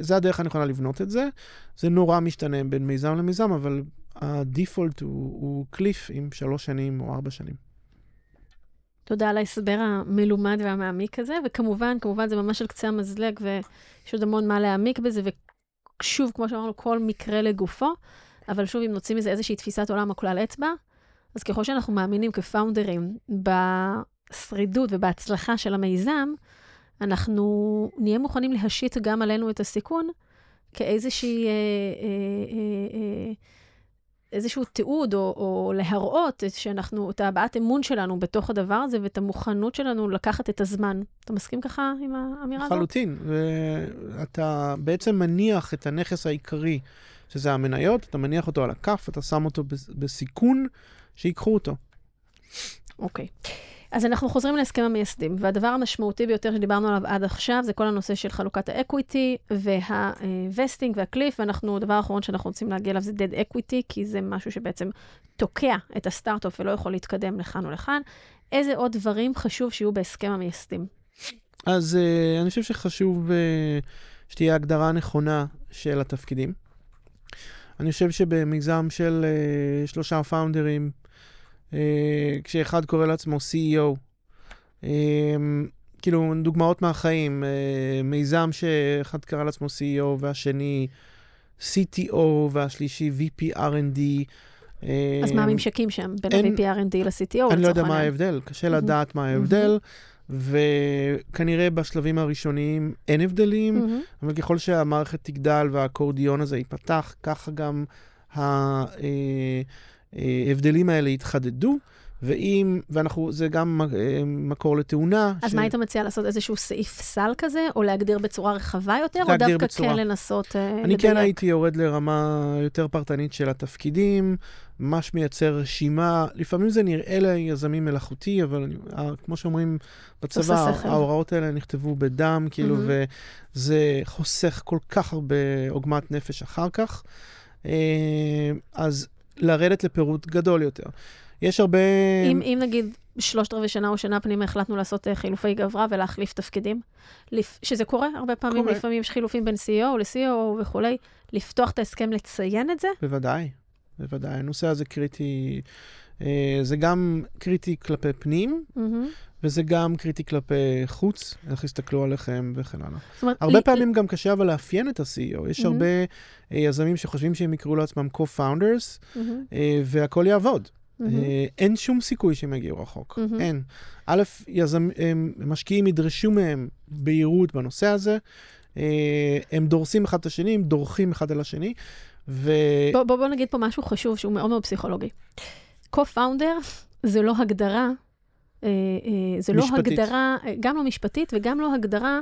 זה הדרך הנכונה לבנות את זה. זה נורא משתנה בין מיזם למיזם, אבל ה default הוא, הוא cliff עם שלוש שנים או ארבע שנים. תודה על ההסבר המלומד והמעמיק הזה, וכמובן, כמובן זה ממש על קצה המזלג, ויש עוד המון מה להעמיק בזה, שוב, כמו שאמרנו, כל מקרה לגופו, אבל שוב, אם נוציא מזה איזושהי תפיסת עולם או כלל אצבע, אז ככל שאנחנו מאמינים כפאונדרים בשרידות ובהצלחה של המיזם, אנחנו נהיה מוכנים להשית גם עלינו את הסיכון כאיזושהי... אה, אה, אה, איזשהו תיעוד, או, או להראות שאנחנו, את הבעת אמון שלנו בתוך הדבר הזה, ואת המוכנות שלנו לקחת את הזמן. אתה מסכים ככה עם האמירה הזאת? לחלוטין. ואתה בעצם מניח את הנכס העיקרי, שזה המניות, אתה מניח אותו על הכף, אתה שם אותו בסיכון, שיקחו אותו. אוקיי. Okay. אז אנחנו חוזרים להסכם המייסדים, והדבר המשמעותי ביותר שדיברנו עליו עד עכשיו זה כל הנושא של חלוקת ה equity וה vesting וה cliff, ואנחנו, הדבר האחרון שאנחנו רוצים להגיע אליו זה dead equity, כי זה משהו שבעצם תוקע את הסטארט-אפ ולא יכול להתקדם לכאן או לכאן. איזה עוד דברים חשוב שיהיו בהסכם המייסדים? אז uh, אני חושב שחשוב uh, שתהיה הגדרה נכונה של התפקידים. אני חושב שבמיזם של uh, שלושה פאונדרים, אה, כשאחד קורא לעצמו CEO. אה, כאילו, דוגמאות מהחיים, אה, מיזם שאחד קרא לעצמו CEO והשני CTO והשלישי VP R&D. אז מה הממשקים שם בין ה-VP R&D ל-CTO? אני לא יודע מה ההבדל, קשה לדעת מה ההבדל. וכנראה בשלבים הראשוניים אין הבדלים, mm-hmm. אבל ככל שהמערכת תגדל והאקורדיון הזה ייפתח, ככה גם. ההבדלים האלה יתחדדו, ואם, ואנחנו, זה גם אה, מקור לתאונה. אז ש... מה היית מציע לעשות איזשהו סעיף סל כזה, או להגדיר בצורה רחבה יותר, או דווקא בצורה... כן לנסות uh, לדייק? אני כן הייתי יורד לרמה יותר פרטנית של התפקידים, ממש מייצר רשימה, לפעמים זה נראה ליזמים מלאכותי, אבל אני, כמו שאומרים בצבא, ההוראות האלה נכתבו בדם, כאילו, mm-hmm. וזה חוסך כל כך הרבה עוגמת נפש אחר כך. אה, אז לרדת לפירוט גדול יותר. יש הרבה... אם, אם נגיד שלושת רבעי שנה או שנה פנימה החלטנו לעשות uh, חילופי גברה ולהחליף תפקידים. שזה קורה הרבה פעמים, קורה. לפעמים יש חילופים בין CEO ל-CEO וכולי, לפתוח את ההסכם, לציין את זה? בוודאי, בוודאי. הנושא הזה קריטי, uh, זה גם קריטי כלפי פנים, mm-hmm. וזה גם קריטי כלפי חוץ, איך יסתכלו עליכם וכן הלאה. אומרת, הרבה לי... פעמים גם קשה אבל לאפיין את ה-CEO. יש mm-hmm. הרבה uh, יזמים שחושבים שהם יקראו לעצמם co-founders, mm-hmm. והכול יעבוד. Mm-hmm. אין שום סיכוי שהם יגיעו רחוק, mm-hmm. אין. א', יזמ, הם, משקיעים ידרשו מהם בהירות בנושא הזה, uh, הם דורסים אחד את השני, הם דורכים אחד על השני, ו... בוא, בוא, בוא נגיד פה משהו חשוב שהוא מאוד מאוד פסיכולוגי. co-founder זה לא הגדרה אה, אה, זה לא הגדרה, גם לא משפטית וגם לא הגדרה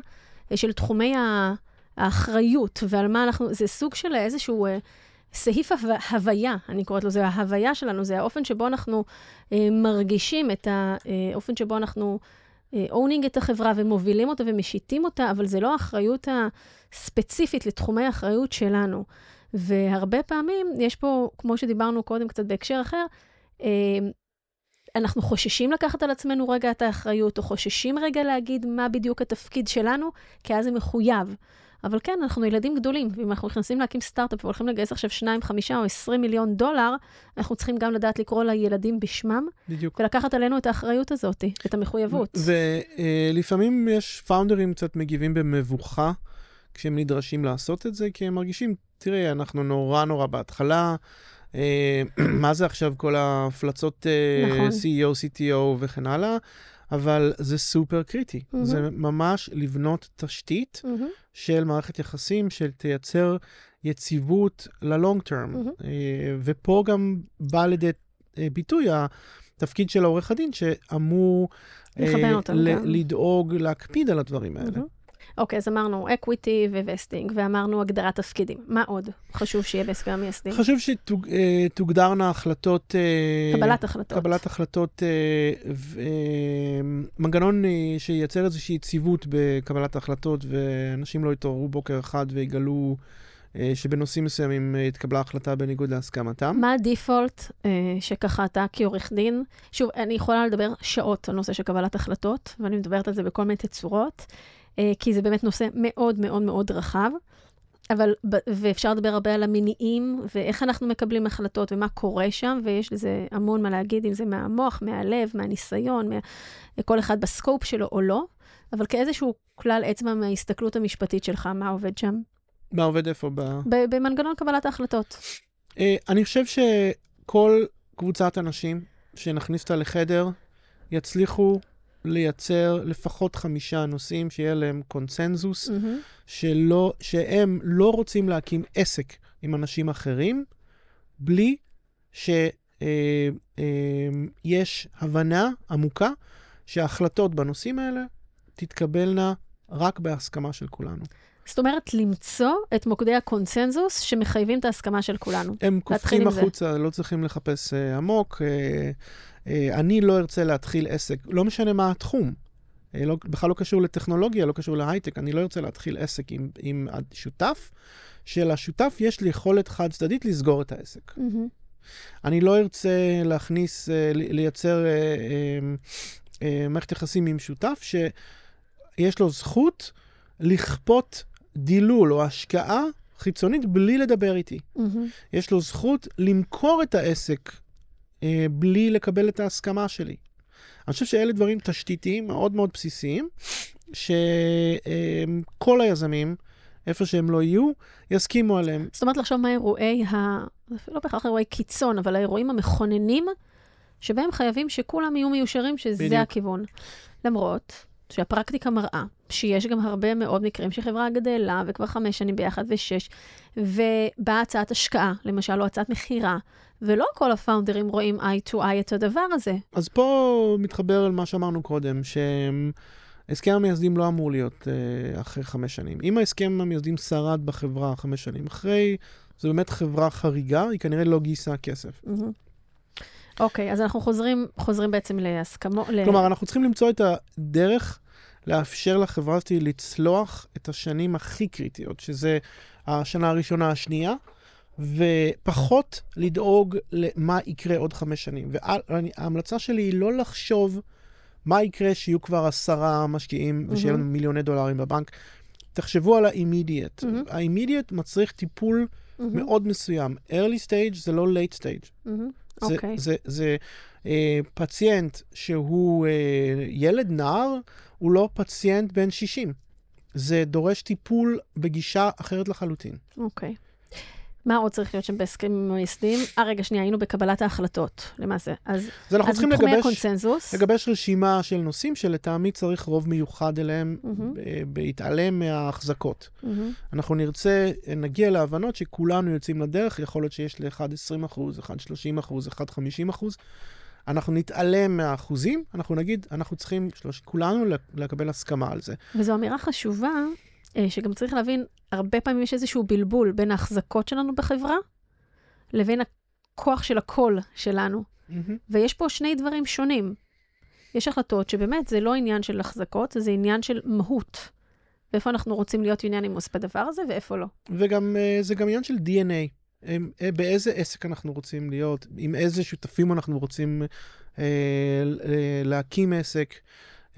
אה, של תחומי האחריות ועל מה אנחנו, זה סוג של איזשהו סעיף הוויה, אני קוראת לו, זה ההוויה שלנו, זה האופן שבו אנחנו מרגישים את האופן שבו אנחנו אונינג את החברה ומובילים אותה ומשיתים אותה, אבל זה לא האחריות הספציפית לתחומי האחריות שלנו. והרבה פעמים יש פה, כמו שדיברנו קודם קצת בהקשר אחר, אה, אנחנו חוששים לקחת על עצמנו רגע את האחריות, או חוששים רגע להגיד מה בדיוק התפקיד שלנו, כי אז זה מחויב. אבל כן, אנחנו ילדים גדולים, ואם אנחנו נכנסים להקים סטארט-אפ והולכים לגייס עכשיו 2, 5 או 20 מיליון דולר, אנחנו צריכים גם לדעת לקרוא לילדים בשמם, בדיוק. ולקחת עלינו את האחריות הזאת, את המחויבות. ולפעמים יש פאונדרים קצת מגיבים במבוכה כשהם נדרשים לעשות את זה, כי הם מרגישים, תראה, אנחנו נורא נורא בהתחלה, אה, מה זה עכשיו כל ההפלצות אה, נכון. CEO, CTO וכן הלאה, אבל זה סופר קריטי. מהמם. זה ממש לבנות תשתית מהמם, של מערכת יחסים שתייצר יציבות ל-long term. מהמם. אה, ופה גם בא לידי אה, ביטוי התפקיד של העורך הדין שאמור אה, ל- גם. לדאוג, להקפיד על הדברים האלה. מהמם. אוקיי, אז אמרנו equity ו vesting, ואמרנו הגדרת תפקידים. מה עוד חשוב שיהיה בהסכם המייסדים? חשוב שתוגדרנה החלטות... אה, קבלת החלטות. קבלת החלטות, אה, אה, מנגנון אה, שייצר איזושהי יציבות בקבלת ההחלטות, ואנשים לא יתעוררו בוקר אחד ויגלו אה, שבנושאים מסוימים אה, התקבלה החלטה בניגוד להסכמתם. מה הדיפולט אה, שככה אתה כעורך דין, שוב, אני יכולה לדבר שעות על נושא של קבלת החלטות, ואני מדברת על זה בכל מיני תצורות, אה, כי זה באמת נושא מאוד מאוד מאוד רחב, אבל, ואפשר לדבר הרבה על המניעים, ואיך אנחנו מקבלים החלטות, ומה קורה שם, ויש לזה המון מה להגיד, אם זה מהמוח, מהלב, מהניסיון, מה... כל אחד בסקופ שלו או לא, אבל כאיזשהו כלל אצבע מההסתכלות המשפטית שלך, מה עובד שם? מה עובד איפה? ב... ב- במנגנון קבלת ההחלטות. אה, אני חושב שכל קבוצת אנשים שנכניס אותה לחדר, יצליחו לייצר לפחות חמישה נושאים שיהיה להם קונצנזוס, מהמם. שלא, שהם לא רוצים להקים עסק עם אנשים אחרים, בלי שיש הבנה עמוקה שההחלטות בנושאים האלה תתקבלנה רק בהסכמה של כולנו. זאת אומרת, למצוא את מוקדי הקונצנזוס שמחייבים את ההסכמה של כולנו. הם קופצים זה. החוצה, לא צריכים לחפש uh, עמוק. Uh, אני לא ארצה להתחיל עסק, לא משנה מה התחום. Uh, לא, בכלל לא קשור לטכנולוגיה, לא קשור להייטק, אני לא ארצה להתחיל עסק עם, עם שותף, שלשותף יש לי יכולת חד צדדית לסגור את העסק. מהמם. אני לא ארצה להכניס, לי- לייצר מערכת יחסים עם שותף שיש לו זכות לכפות דילול או השקעה חיצונית בלי לדבר איתי. מהמם. יש לו זכות למכור את העסק אה, בלי לקבל את ההסכמה שלי. אני חושב שאלה דברים תשתיתיים מאוד מאוד בסיסיים, שכל היזמים, איפה שהם לא יהיו, יסכימו עליהם. זאת אומרת, לחשוב מה אירועי ה... לא בהכרח אירועי קיצון, אבל האירועים המכוננים, שבהם חייבים שכולם יהיו מיושרים שזה בדיוק. הכיוון. למרות שהפרקטיקה מראה שיש גם הרבה מאוד מקרים שחברה גדלה, וכבר חמש שנים ביחד ושש, ובאה הצעת השקעה, למשל, או הצעת מכירה, ולא כל הפאונדרים רואים eye to eye את הדבר הזה. אז פה מתחבר על מה שאמרנו קודם, שהסכם המייסדים לא אמור להיות אה, אחרי חמש שנים. אם ההסכם המייסדים שרד בחברה חמש שנים אחרי, זו באמת חברה חריגה, היא כנראה לא גייסה כסף. אוקיי, אז אנחנו חוזרים, חוזרים בעצם להסכמות. ל- כלומר, אנחנו צריכים למצוא את הדרך לאפשר לחברה הזאת לצלוח את השנים הכי קריטיות, שזה השנה הראשונה, השנייה, ופחות לדאוג למה יקרה עוד חמש שנים. וההמלצה שלי היא לא לחשוב מה יקרה שיהיו כבר עשרה משקיעים ושיהיה לנו מיליוני דולרים בבנק. תחשבו על ה-immediate. מהמם. ה-immediate מצריך טיפול מהמם, מאוד מסוים. early stage זה לא late stage. זה, אוקיי. זה, זה אה, פציינט שהוא אה, ילד, נער, הוא לא פציינט בן 60. זה דורש טיפול בגישה אחרת לחלוטין. אוקיי. מה עוד צריך להיות שם בהסכמים המייסדים? אה, רגע, שנייה, היינו בקבלת ההחלטות, למעשה. אז, אז אנחנו אז צריכים לגבש, הקונצנזוס, לגבש רשימה של נושאים שלטעמי צריך רוב מיוחד אליהם. ב- בהתעלם מההחזקות. מהמם, אנחנו נרצה, נגיע להבנות שכולנו יוצאים לדרך, יכול להיות שיש לאחד 20 אחוז, אחד 30 אחוז, אחד 50 אחוז. אנחנו נתעלם מהאחוזים, אנחנו נגיד, אנחנו צריכים, שלוש, כולנו לקבל הסכמה על זה. וזו אמירה חשובה, שגם צריך להבין, הרבה פעמים יש איזשהו בלבול בין ההחזקות שלנו בחברה, לבין הכוח של הקול שלנו. ויש פה שני דברים שונים. יש החלטות שבאמת זה לא עניין של החזקות, זה עניין של מהות. ואיפה אנחנו רוצים להיות יוניאנימוס בדבר הזה, ואיפה לא. וגם, אה, זה גם עניין של DNA. אה, באיזה עסק אנחנו רוצים להיות, עם איזה שותפים אנחנו רוצים אה, אה, להקים עסק,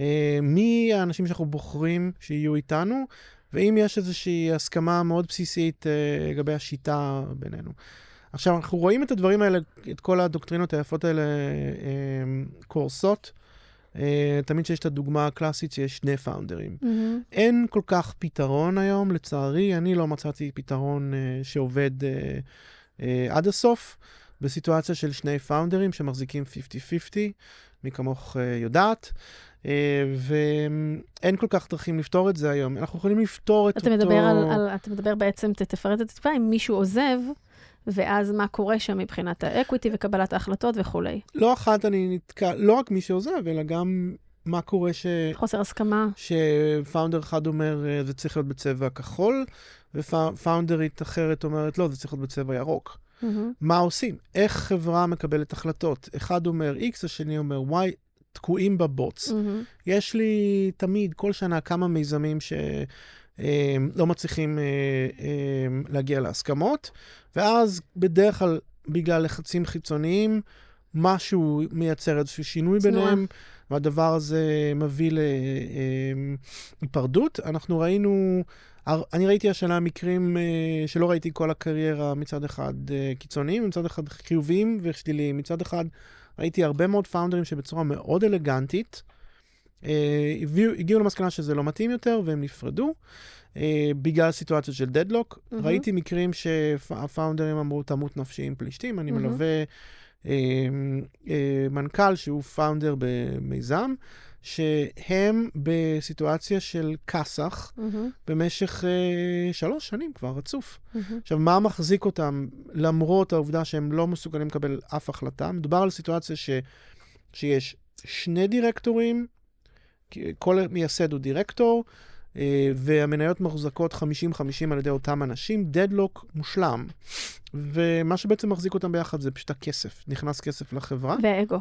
אה, מי האנשים שאנחנו בוחרים שיהיו איתנו, ואם יש איזושהי הסכמה מאוד בסיסית אה, לגבי השיטה בינינו. עכשיו, אנחנו רואים את הדברים האלה, את כל הדוקטרינות היפות האלה אה, קורסות. אה, תמיד שיש את הדוגמה הקלאסית שיש שני פאונדרים. Mm-hmm. אין כל כך פתרון היום, לצערי, אני לא מצאתי פתרון שעובד עד הסוף, בסיטואציה של שני פאונדרים שמחזיקים 50-50, מי כמוך יודעת, ואין כל כך דרכים לפתור את זה היום. אנחנו יכולים לפתור את אתה אותו... מדבר על, על, אתה מדבר בעצם, תפרט את הטיפה, אם מישהו עוזב, ואז מה קורה שם מבחינת האקוויטי וקבלת ההחלטות וכולי. לא אחת אני נתקע, לא רק מי שעוזב, אלא גם מה קורה ש... חוסר הסכמה. שפאונדר אחד אומר, "אה, זה צריך להיות בצבע כחול, ופאונדרית אחרת אומרת, לא, זה צריך להיות בצבע ירוק. מהמם. מה עושים? איך חברה מקבלת החלטות? אחד אומר X, השני אומר Y, תקועים בבוץ. מהמם. יש לי תמיד, כל שנה, כמה מיזמים שלא מצליחים אה, אה, להגיע להסכמות, ואז בדרך כלל, בגלל לחצים חיצוניים, משהו מייצר איזשהו שינוי תנועה. ביניהם, והדבר הזה מביא להיפרדות. אנחנו ראינו, אני ראיתי השנה מקרים אה, שלא ראיתי כל הקריירה מצד אחד אה, קיצוניים, מצד אחד חיוביים ושליליים. מצד אחד ראיתי הרבה מאוד פאונדרים שבצורה מאוד אלגנטית, אה, הביאו, הגיעו למסקנה שזה לא מתאים יותר והם נפרדו. אה, בגלל סיטואציות של דדלוק. מהמם. ראיתי מקרים שהפאונדרים אמרו תמות נפשי עם פלישתים. אני מהמם. מלווה מנכ"ל שהוא פאונדר במיזם, שהם בסיטואציה של כסח מהמם. במשך אה, שלוש שנים כבר רצוף. מהמם. עכשיו, מה מחזיק אותם למרות העובדה שהם לא מסוגלים לקבל אף החלטה? מדובר על סיטואציה ש, שיש שני דירקטורים, כל מייסד הוא דירקטור, אה, והמניות מחוזקות 50-50 על ידי אותם אנשים, דדלוק מושלם. ומה שבעצם מחזיק אותם ביחד זה פשוט הכסף, נכנס כסף לחברה. והאגו.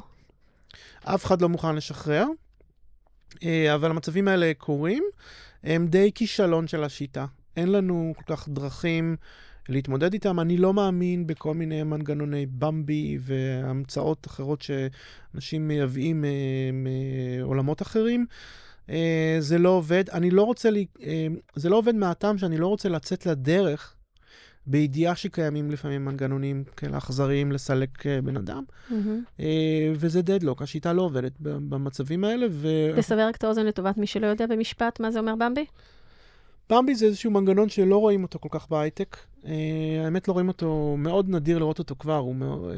אף אחד לא מוכן לשחרר, אה, אבל המצבים האלה קורים, הם די כישלון של השיטה. אין לנו כל כך דרכים להתמודד איתם. אני לא מאמין בכל מיני מנגנוני במבי והמצאות אחרות שאנשים מייבאים אה, מעולמות אחרים. אה, זה לא עובד. אני לא רוצה, לי, אה, זה לא עובד מהטעם שאני לא רוצה לצאת לדרך בידיעה שקיימים לפעמים מנגנונים כאלה אכזריים לסלק אה, בן אדם. אה, וזה דדלוק, השיטה לא עובדת במצבים האלה, לסבר רק את האוזן לטובת מי שלא יודע במשפט מה זה אומר במבי? ובמבי זה איזשהו מנגנון שלא רואים אותו כל כך בהייטק. אה, האמת לא רואים אותו, מאוד נדיר לראות אותו כבר, הוא מאוד, אה,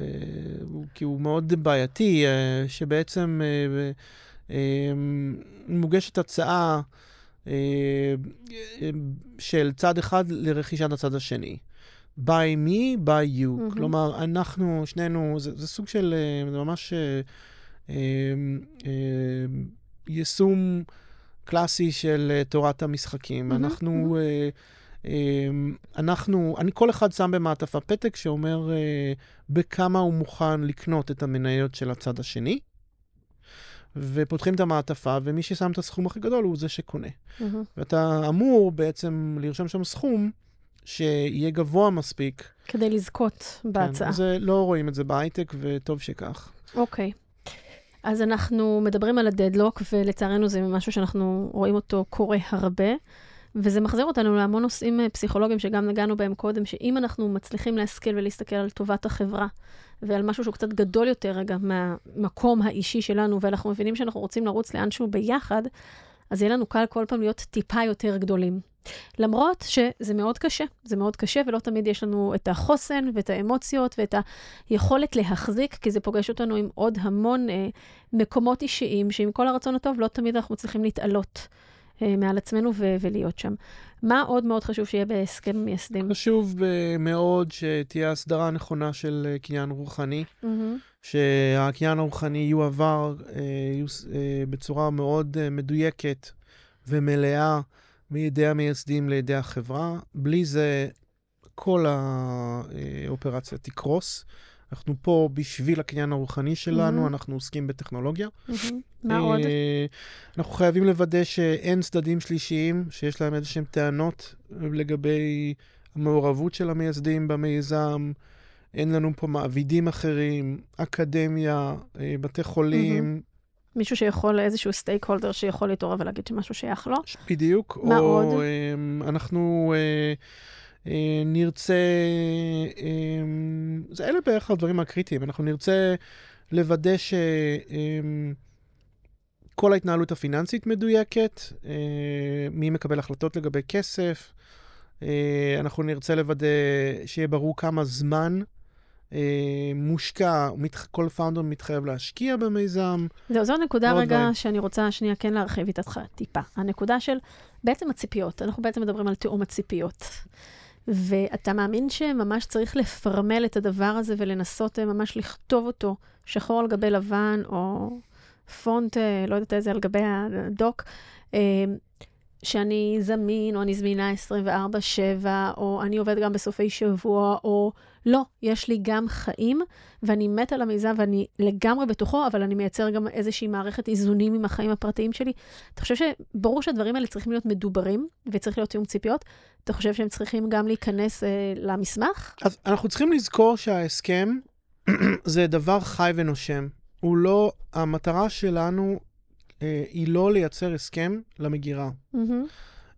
הוא, כי הוא מאוד בעייתי, אה, שבעצם אה, מוגשת הצעה אה, אה, של צד אחד לרכישת הצד השני. by me, by you. מהמם. כלומר, אנחנו, שנינו, זה, זה סוג של, אה, זה ממש אה, אה, אה, יישום קלאסי של תורת המשחקים. מהמם, אנחנו. אה, אה, אנחנו, אני, כל אחד שם במעטפה פתק שאומר אה, בכמה הוא מוכן לקנות את המניות של הצד השני, ופותחים את המעטפה, ומי ששם את הסכום הכי גדול הוא זה שקונה. מהמם. ואתה אמור בעצם לרשום שם סכום שיהיה גבוה מספיק. כדי לזכות בהצעה. כן, זה, לא רואים את זה בהייטק, וטוב שכך. אוקיי. אז אנחנו מדברים על הדדלוק, ולצערנו זה משהו שאנחנו רואים אותו קורה הרבה, וזה מחזיר אותנו להמון נושאים אה, פסיכולוגיים שגם נגענו בהם קודם, שאם אנחנו מצליחים להשכיל ולהסתכל על טובת החברה, ועל משהו שהוא קצת גדול יותר רגע מהמקום האישי שלנו, ואנחנו מבינים שאנחנו רוצים לרוץ לאנשהו ביחד, אז יהיה לנו קל כל פעם להיות טיפה יותר גדולים. למרות שזה מאוד קשה, זה מאוד קשה, ולא תמיד יש לנו את החוסן ואת האמוציות ואת היכולת להחזיק, כי זה פוגש אותנו עם עוד המון אה, מקומות אישיים, שעם כל הרצון הטוב, לא תמיד אנחנו מצליחים להתעלות מעל עצמנו ו- ולהיות שם. מה עוד מאוד חשוב שיהיה בהסכם מייסדים? חשוב אה, מאוד שתהיה הסדרה נכונה של אה, קניין רוחני, מהמם. שהקניין הרוחני יועבר אה, אה, בצורה מאוד אה, מדויקת ומלאה מידי המייסדים לידי החברה. בלי זה כל האופרציה תקרוס. אנחנו פה בשביל הקניין הרוחני שלנו, מהמם. אנחנו עוסקים בטכנולוגיה. מהמם. מה עוד? אנחנו חייבים לוודא שאין צדדים שלישיים שיש להם איזשהם טענות לגבי המעורבות של המייסדים במיזם. אין לנו פה מעבידים אחרים, אקדמיה, אה, בתי חולים, מישהו שיכול, איזשהו סטייק הולדר שיכול להתעורר ולהגיד שמשהו שייך לו. בדיוק. מה או, עוד? אנחנו אה, אה, נרצה, אמ, זה אלה בערך הדברים הקריטיים. אנחנו נרצה לוודא שכל ההתנהלות הפיננסית מדויקת, אה, מי מקבל החלטות לגבי כסף. אה, אנחנו נרצה לוודא שיהיה ברור כמה זמן אה, מושקע, כל פאונדר מתחייב להשקיע במיזם. זהו, זו נקודה רגע דברים. שאני רוצה שנייה כן להרחיב איתך טיפה. הנקודה של בעצם הציפיות. אנחנו בעצם מדברים על תיאום הציפיות. ואתה מאמין שממש צריך לפרמל את הדבר הזה ולנסות אה, ממש לכתוב אותו שחור על גבי לבן, או פונט, אה, לא יודעת איזה, על גבי הדוק, אה, שאני זמין, או אני זמינה 24/7, או אני עובד גם בסופי שבוע, או לא, יש לי גם חיים, ואני מת על המיזם ואני לגמרי בתוכו, אבל אני מייצר גם איזושהי מערכת איזונים עם החיים הפרטיים שלי. אתה חושב שברור שהדברים האלה צריכים להיות מדוברים, וצריך להיות תיאום ציפיות? אתה חושב שהם צריכים גם להיכנס אה, למסמך? אז אנחנו צריכים לזכור שההסכם זה דבר חי ונושם. הוא לא, המטרה שלנו אה, היא לא לייצר הסכם למגירה. מהמם.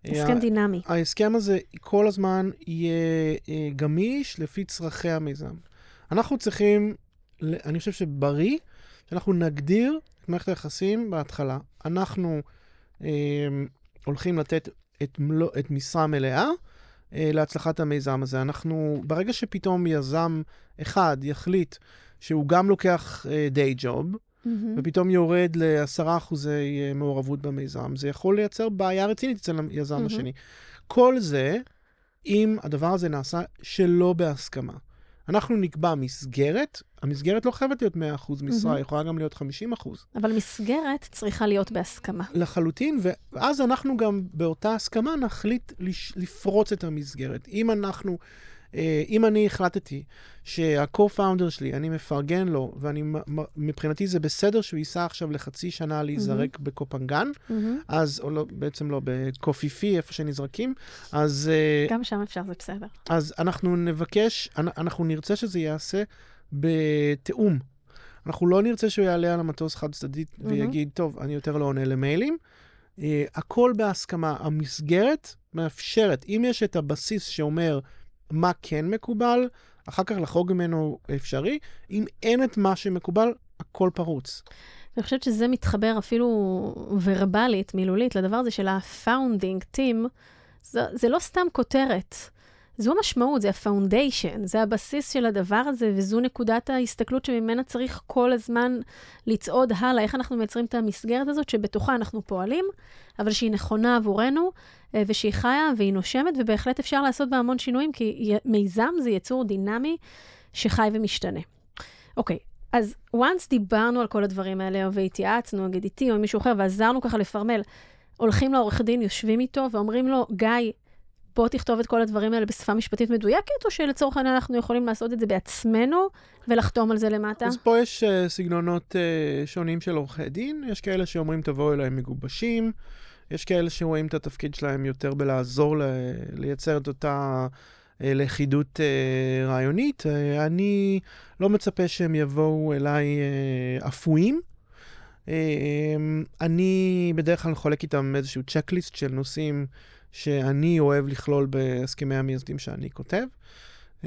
אה, הסכם דינמי. ההסכם הזה כל הזמן יהיה אה, גמיש לפי צרכי המיזם. אנחנו צריכים, אני חושב שבריא, שאנחנו נגדיר את מערכת היחסים בהתחלה. אנחנו אה, הולכים לתת את, מלוא, את משרה מלאה אה, להצלחת המיזם הזה. אנחנו, ברגע שפתאום יזם אחד יחליט שהוא גם לוקח דיי ג'וב, מהמם. ופתאום יורד ל-10 אחוזי אה, מעורבות במיזם, זה יכול לייצר בעיה רצינית אצל היזם מהמם. השני. כל זה, אם הדבר הזה נעשה שלא בהסכמה. אנחנו נקבע מסגרת, המסגרת לא חייבת להיות 100% משרה, מהמם. היא יכולה גם להיות 50%. אבל מסגרת צריכה להיות בהסכמה. לחלוטין, ואז אנחנו גם באותה הסכמה נחליט לפרוץ את המסגרת. אם אנחנו, אם אני החלטתי שה-co-founder שלי, אני מפרגן לו, ואני, מ- מ- מבחינתי זה בסדר שהוא ייסע עכשיו לחצי שנה להיזרק בקופנגן, מהמם. אז, או לא, בעצם לא, בקופיפי, איפה שנזרקים, אז, אה, גם שם אפשר, זה בסדר. אז אנחנו נבקש, אנ- אנחנו נרצה שזה ייעשה בתיאום. אנחנו לא נרצה שהוא יעלה על המטוס חד צדדית מהמם. ויגיד, טוב, אני יותר לא עונה למיילים. Uh, הכל בהסכמה. המסגרת מאפשרת, אם יש את הבסיס שאומר מה כן מקובל, אחר כך לחרוג ממנו אפשרי. אם אין את מה שמקובל, הכל פרוץ. אני חושבת שזה מתחבר אפילו ורבלית, מילולית, לדבר הזה של ה-founding team. זה, זה לא סתם כותרת. זו המשמעות, זה ה-foundation, זה הבסיס של הדבר הזה, וזו נקודת ההסתכלות שממנה צריך כל הזמן לצעוד הלאה, איך אנחנו מייצרים את המסגרת הזאת שבתוכה אנחנו פועלים, אבל שהיא נכונה עבורנו, אה, ושהיא חיה והיא נושמת, ובהחלט אפשר לעשות בה המון שינויים, כי מיזם זה יצור דינמי שחי ומשתנה. אוקיי, אז once דיברנו על כל הדברים האלה, והתייעצנו, נגיד איתי או עם מישהו אחר, ועזרנו ככה לפרמל, הולכים לעורך דין, יושבים איתו ואומרים לו, גיא, בוא תכתוב את כל הדברים האלה בשפה משפטית מדויקת, או שלצורך העניין אנחנו יכולים לעשות את זה בעצמנו ולחתום על זה למטה? אז פה יש uh, סגנונות uh, שונים של עורכי דין. יש כאלה שאומרים, תבואו אליי מגובשים. יש כאלה שרואים את התפקיד שלהם יותר בלעזור ל- לייצר את אותה uh, לכידות uh, רעיונית. Uh, אני לא מצפה שהם יבואו אליי uh, אפויים. Uh, אני בדרך כלל חולק איתם איזשהו צ'קליסט של נושאים שאני אוהב לכלול בהסכמי המייסדים שאני כותב. Uh,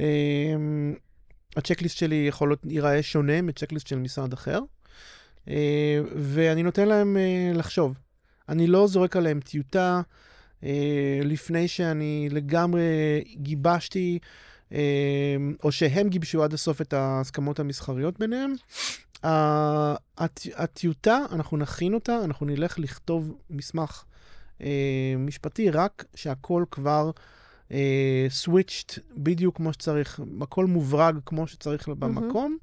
הצ'קליסט שלי יכול להיות, ייראה שונה מצ'קליסט של משרד אחר, אה, ואני נותן להם אה, לחשוב. אני לא זורק עליהם טיוטה אה, לפני שאני לגמרי גיבשתי, אה, או שהם גיבשו עד הסוף את ההסכמות המסחריות ביניהם. הטיוטה, אנחנו נכין אותה, אנחנו נלך לכתוב מסמך אה, משפטי, רק שהכל כבר אה, switched בדיוק כמו שצריך, הכל מוברג כמו שצריך במקום.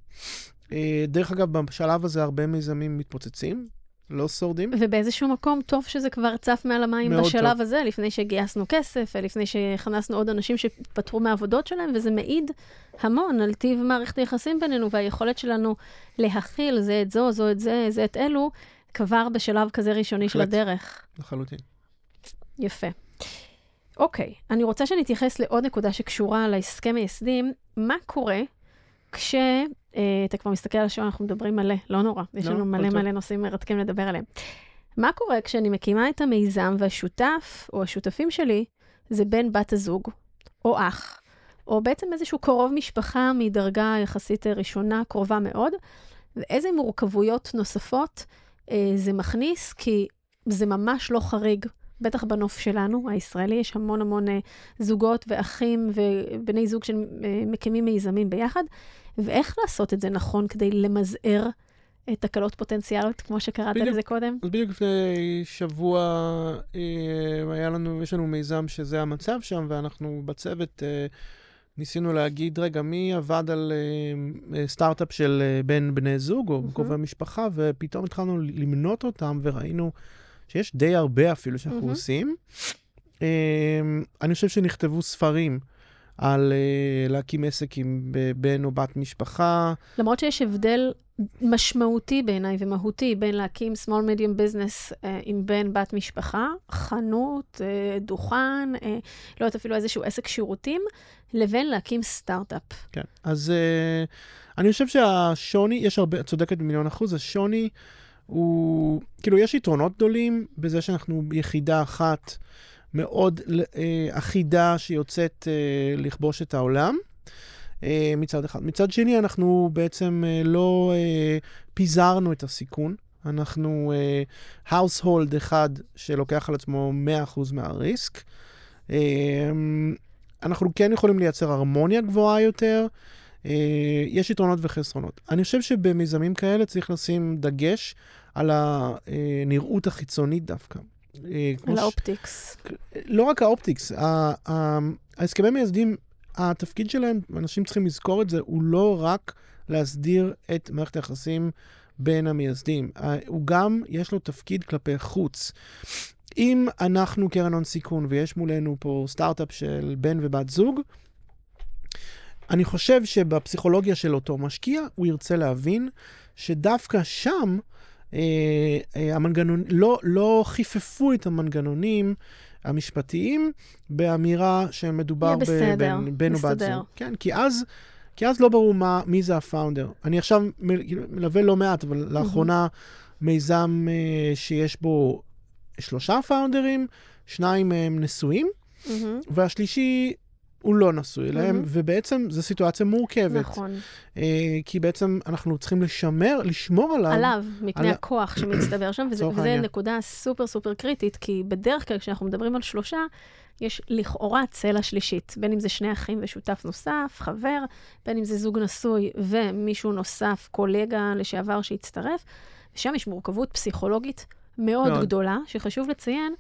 אה, דרך אגב, בשלב הזה הרבה מיזמים מתפוצצים. לא שורדים. ובאיזשהו מקום, טוב שזה כבר צף מעל המים בשלב טוב. הזה, לפני שגייסנו כסף, ולפני שהכנסנו עוד אנשים שהתפטרו מהעבודות שלהם, וזה מעיד המון על טיב מערכת היחסים בינינו, והיכולת שלנו להכיל זה את זו, זו את זה, זה את אלו, כבר בשלב כזה ראשוני של. הדרך. לחלוטין. יפה. אוקיי, אני רוצה שנתייחס לעוד נקודה שקשורה להסכם מייסדים. מה קורה כש... אה, אתה כבר מסתכל על השעון, אנחנו מדברים מלא, לא נורא. יש לא, לנו מלא. מלא נושאים מרתקים לדבר עליהם. מה קורה כשאני מקימה את המיזם והשותף, או השותפים שלי, זה בן בת הזוג, או אח, או בעצם איזשהו קרוב משפחה מדרגה יחסית ראשונה, קרובה מאוד, ואיזה מורכבויות נוספות אה, זה מכניס, כי זה ממש לא חריג. בטח בנוף שלנו, הישראלי, יש המון המון אה, זוגות ואחים ובני זוג שמקימים מיזמים ביחד, ואיך לעשות את זה נכון כדי למזער אה, תקלות פוטנציאליות, כמו שקראת בדיוק. לזה קודם? אז בדיוק לפני שבוע אה, היה לנו, יש לנו מיזם שזה המצב שם, ואנחנו בצוות אה, ניסינו להגיד, רגע, מי עבד על אה, אה, סטארט-אפ של אה, בין בני זוג או מהמם. קרובי משפחה, ופתאום התחלנו למנות אותם, וראינו שיש די הרבה אפילו שאנחנו מהמם. עושים. אה, אני חושב שנכתבו ספרים. על אה, להקים עסק עם בן או בת משפחה. למרות שיש הבדל משמעותי בעיניי ומהותי בין להקים small medium business אה, עם בן בת משפחה, חנות, אה, דוכן, אה, לא יודעת אפילו איזשהו עסק שירותים, לבין להקים סטארט-אפ. כן. אז uh, אני חושב שהשוני, יש הרבה, את צודקת במיליון אחוז, השוני הוא, כאילו, יש יתרונות גדולים בזה שאנחנו יחידה אחת מאוד uh, אחידה שיוצאת uh, לכבוש את העולם. uh, מצד אחד. מצד שני, אנחנו בעצם uh, לא uh, פיזרנו את הסיכון. אנחנו uh, household אחד שלוקח על עצמו 100% מהריסק. Uh, אנחנו כן יכולים לייצר הרמוניה גבוהה יותר. Uh, יש יתרונות וחסרונות. אני חושב שבמיזמים כאלה צריך לשים דגש על הנראות החיצונית דווקא. אה, על ש- האופטיקס. לא רק האופטיקס, ה- ה- ההסכמי מייסדים, התפקיד שלהם, אנשים צריכים לזכור את זה, הוא לא רק להסדיר את מערכת היחסים בין המייסדים, הוא גם, יש לו תפקיד כלפי חוץ. אם אנחנו קרן הון סיכון ויש מולנו פה סטארט-אפ של בן ובת זוג, אני חושב שבפסיכולוגיה של אותו משקיע, הוא ירצה להבין שדווקא שם, אה, אה, המנגנון, לא, לא חיפפו את המנגנונים המשפטיים באמירה שמדובר יהיה בסדר, בבן בן או בת מסתדר. זוג. כן, כי אז, כי אז לא ברור מה, מי זה הפאונדר. אני עכשיו מלווה לא מעט, אבל לאחרונה מיזם אה, שיש בו שלושה פאונדרים, שניים מהם נשואים, מהמם, והשלישי הוא לא נשוי אליהם, מהמם. ובעצם זו סיטואציה מורכבת. נכון. אה, כי בעצם אנחנו צריכים לשמר, לשמור עליו. עליו, מפני על- הכוח שמצטבר שם, וזה, לצורך וזה העניין. נקודה סופר סופר קריטית, כי בדרך כלל כשאנחנו מדברים על שלושה, יש לכאורה צלע שלישית, בין אם זה שני אחים ושותף נוסף, חבר, בין אם זה זוג נשוי ומישהו נוסף, קולגה לשעבר שהצטרף, ושם יש מורכבות פסיכולוגית מאוד, מאוד. גדולה, שחשוב לציין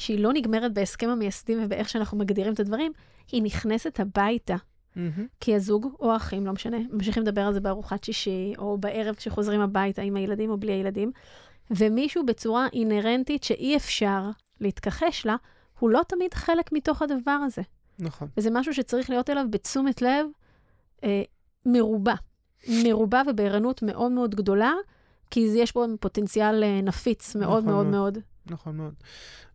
שהיא לא נגמרת בהסכם המייסדים ובאיך שאנחנו מגדירים את הדברים, היא נכנסת הביתה. מהמם. כי הזוג או האחים, לא משנה, ממשיכים לדבר על זה בארוחת שישי, או בערב כשחוזרים הביתה עם הילדים או בלי הילדים, ומישהו בצורה אינהרנטית שאי אפשר להתכחש לה, הוא לא תמיד חלק מתוך הדבר הזה. נכון. וזה משהו שצריך להיות אליו בתשומת לב אה, מרובה. מרובה ובערנות מאוד מאוד גדולה, כי יש בו פוטנציאל אה, נפיץ מאוד נכון מאוד מאוד. נכון מאוד.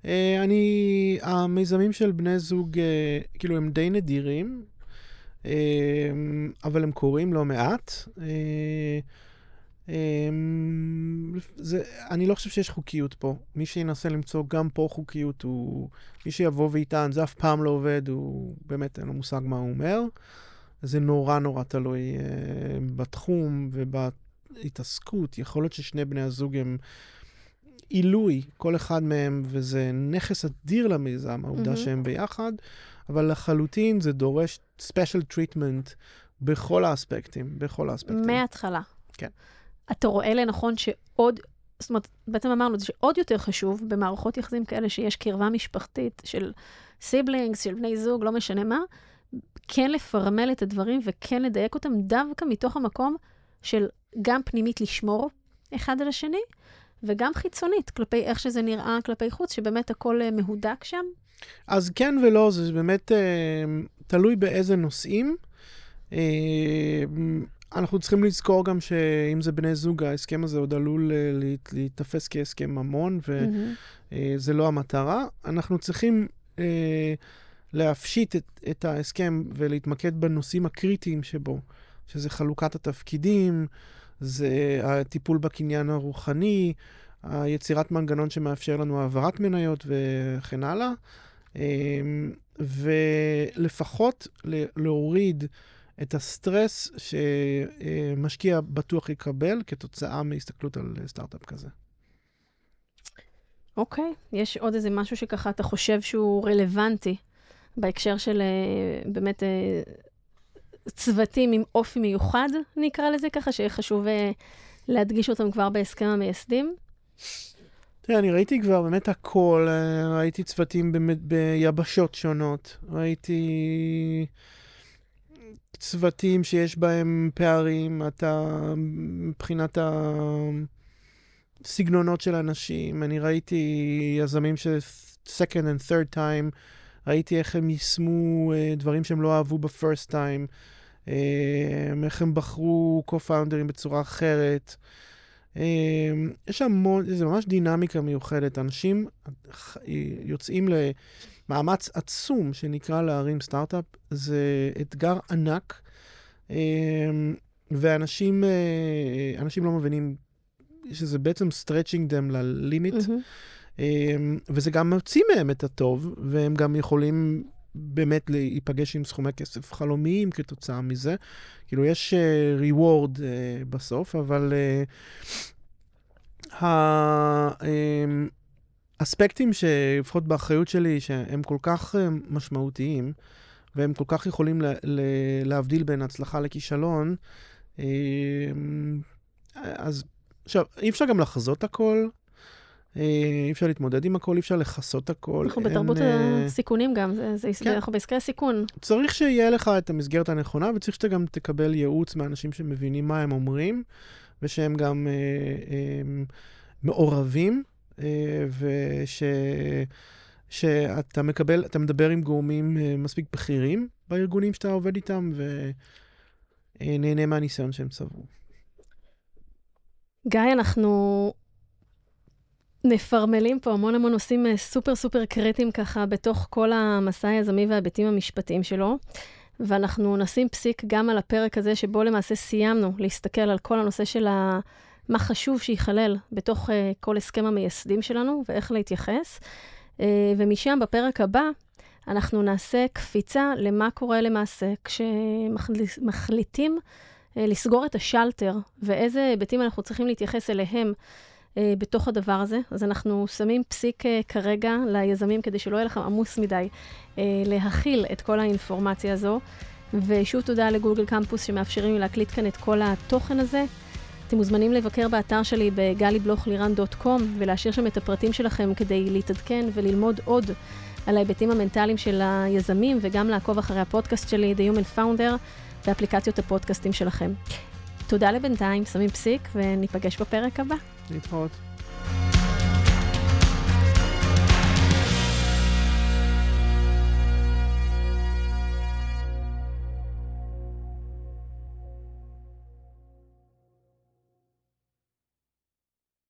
Uh, אני, המיזמים של בני זוג, uh, כאילו, הם די נדירים, uh, אבל הם קורים לא מעט. זה, אני לא חושב שיש חוקיות פה. מי שינסה למצוא גם פה חוקיות, הוא... מי שיבוא ויטען, זה אף פעם לא עובד, הוא באמת אין לו מושג מה הוא אומר. זה נורא נורא תלוי בתחום ובהתעסקות. יכול להיות ששני בני הזוג הם... עילוי, כל אחד מהם, וזה נכס אדיר למיזם, העובדה מהמם. שהם ביחד, אבל לחלוטין זה דורש special treatment בכל האספקטים, בכל האספקטים. מההתחלה. כן. אתה רואה לנכון שעוד, זאת אומרת, בעצם אמרנו זה שעוד יותר חשוב במערכות יחסים כאלה שיש קרבה משפחתית של סיבלינגס, של בני זוג, לא משנה מה, כן לפרמל את הדברים וכן לדייק אותם דווקא מתוך המקום של גם פנימית לשמור אחד על השני, וגם חיצונית, כלפי איך שזה נראה כלפי חוץ, שבאמת הכל אה, מהודק שם? אז כן ולא, זה באמת אה, תלוי באיזה נושאים. אה, אנחנו צריכים לזכור גם שאם זה בני זוג, ההסכם הזה עוד עלול אה, להיתפס כהסכם ממון, וזה mm-hmm. לא המטרה. אנחנו צריכים אה, להפשיט את, את ההסכם ולהתמקד בנושאים הקריטיים שבו, שזה חלוקת התפקידים, זה הטיפול בקניין הרוחני, היצירת מנגנון שמאפשר לנו העברת מניות וכן הלאה. אמ, ולפחות להוריד את הסטרס שמשקיע בטוח יקבל כתוצאה מהסתכלות על סטארט-אפ כזה. אוקיי, okay. יש עוד איזה משהו שככה אתה חושב שהוא רלוונטי בהקשר של אה, באמת אה, צוותים עם אופי מיוחד, נקרא לזה ככה, שחשוב אה, להדגיש אותם כבר בהסכם המייסדים? תראה, אני ראיתי כבר באמת הכל, אה, ראיתי צוותים באמת ביבשות שונות, ראיתי צוותים שיש בהם פערים, אתה, מבחינת הסגנונות של אנשים, אני ראיתי יזמים ש... second and third time, ראיתי איך הם יישמו uh, דברים שהם לא אהבו ב-first time, איך הם בחרו co-founders בצורה אחרת. אמ, יש המון, זה ממש דינמיקה מיוחדת. אנשים יוצאים למאמץ עצום שנקרא להרים סטארט-אפ. זה אתגר ענק, אמ, ואנשים אה, אנשים לא מבינים שזה בעצם stretching them ללימיט, mm-hmm. וזה גם מוציא מהם את הטוב, והם גם יכולים באמת להיפגש עם סכומי כסף חלומיים כתוצאה מזה. כאילו, יש uh, reward uh, בסוף, אבל האספקטים שלפחות באחריות שלי, שהם כל כך משמעותיים, והם כל כך יכולים לה, להבדיל בין הצלחה לכישלון, uh, אז עכשיו, אי אפשר גם לחזות הכל, אה, אי אפשר להתמודד עם הכל, אי אפשר לכסות הכל. אנחנו בתרבות אה, הסיכונים גם, זה, זה, כן. אנחנו בעסקי הסיכון. צריך שיהיה לך את המסגרת הנכונה, וצריך שאתה גם תקבל ייעוץ מאנשים שמבינים מה הם אומרים, ושהם גם אה, אה, מעורבים, אה, וש... שאתה מקבל, אתה מדבר עם גורמים אה, מספיק בכירים בארגונים שאתה עובד איתם, ונהנה מהניסיון שהם צברו. גיא, אנחנו מפרמלים פה המון המון נושאים אה, סופר סופר קריטיים ככה בתוך כל המסע היזמי וההיבטים המשפטיים שלו. ואנחנו נשים פסיק גם על הפרק הזה, שבו למעשה סיימנו להסתכל על כל הנושא של ה... מה חשוב שייכלל בתוך uh, כל הסכם המייסדים שלנו ואיך להתייחס. Uh, ומשם, בפרק הבא, אנחנו נעשה קפיצה למה קורה למעשה כשמחליטים לסגור את השלטר ואיזה היבטים אנחנו צריכים להתייחס אליהם אה, בתוך הדבר הזה. אז אנחנו שמים פסיק אה, כרגע ליזמים כדי שלא יהיה לכם עמוס מדי אה, להכיל את כל האינפורמציה הזו. ושוב תודה לגוגל קמפוס שמאפשרים לי להקליט כאן את כל התוכן הזה. אתם מוזמנים לבקר באתר שלי בגלי-בלוך-לירן.קום ולהשאיר שם את הפרטים שלכם כדי להתעדכן וללמוד עוד על ההיבטים המנטליים של היזמים וגם לעקוב אחרי הפודקאסט שלי, The Human Founder, ואפליקציות הפודקאסטים שלכם. תודה לבינתיים, שמים פסיק, וניפגש בפרק הבא. להתראות.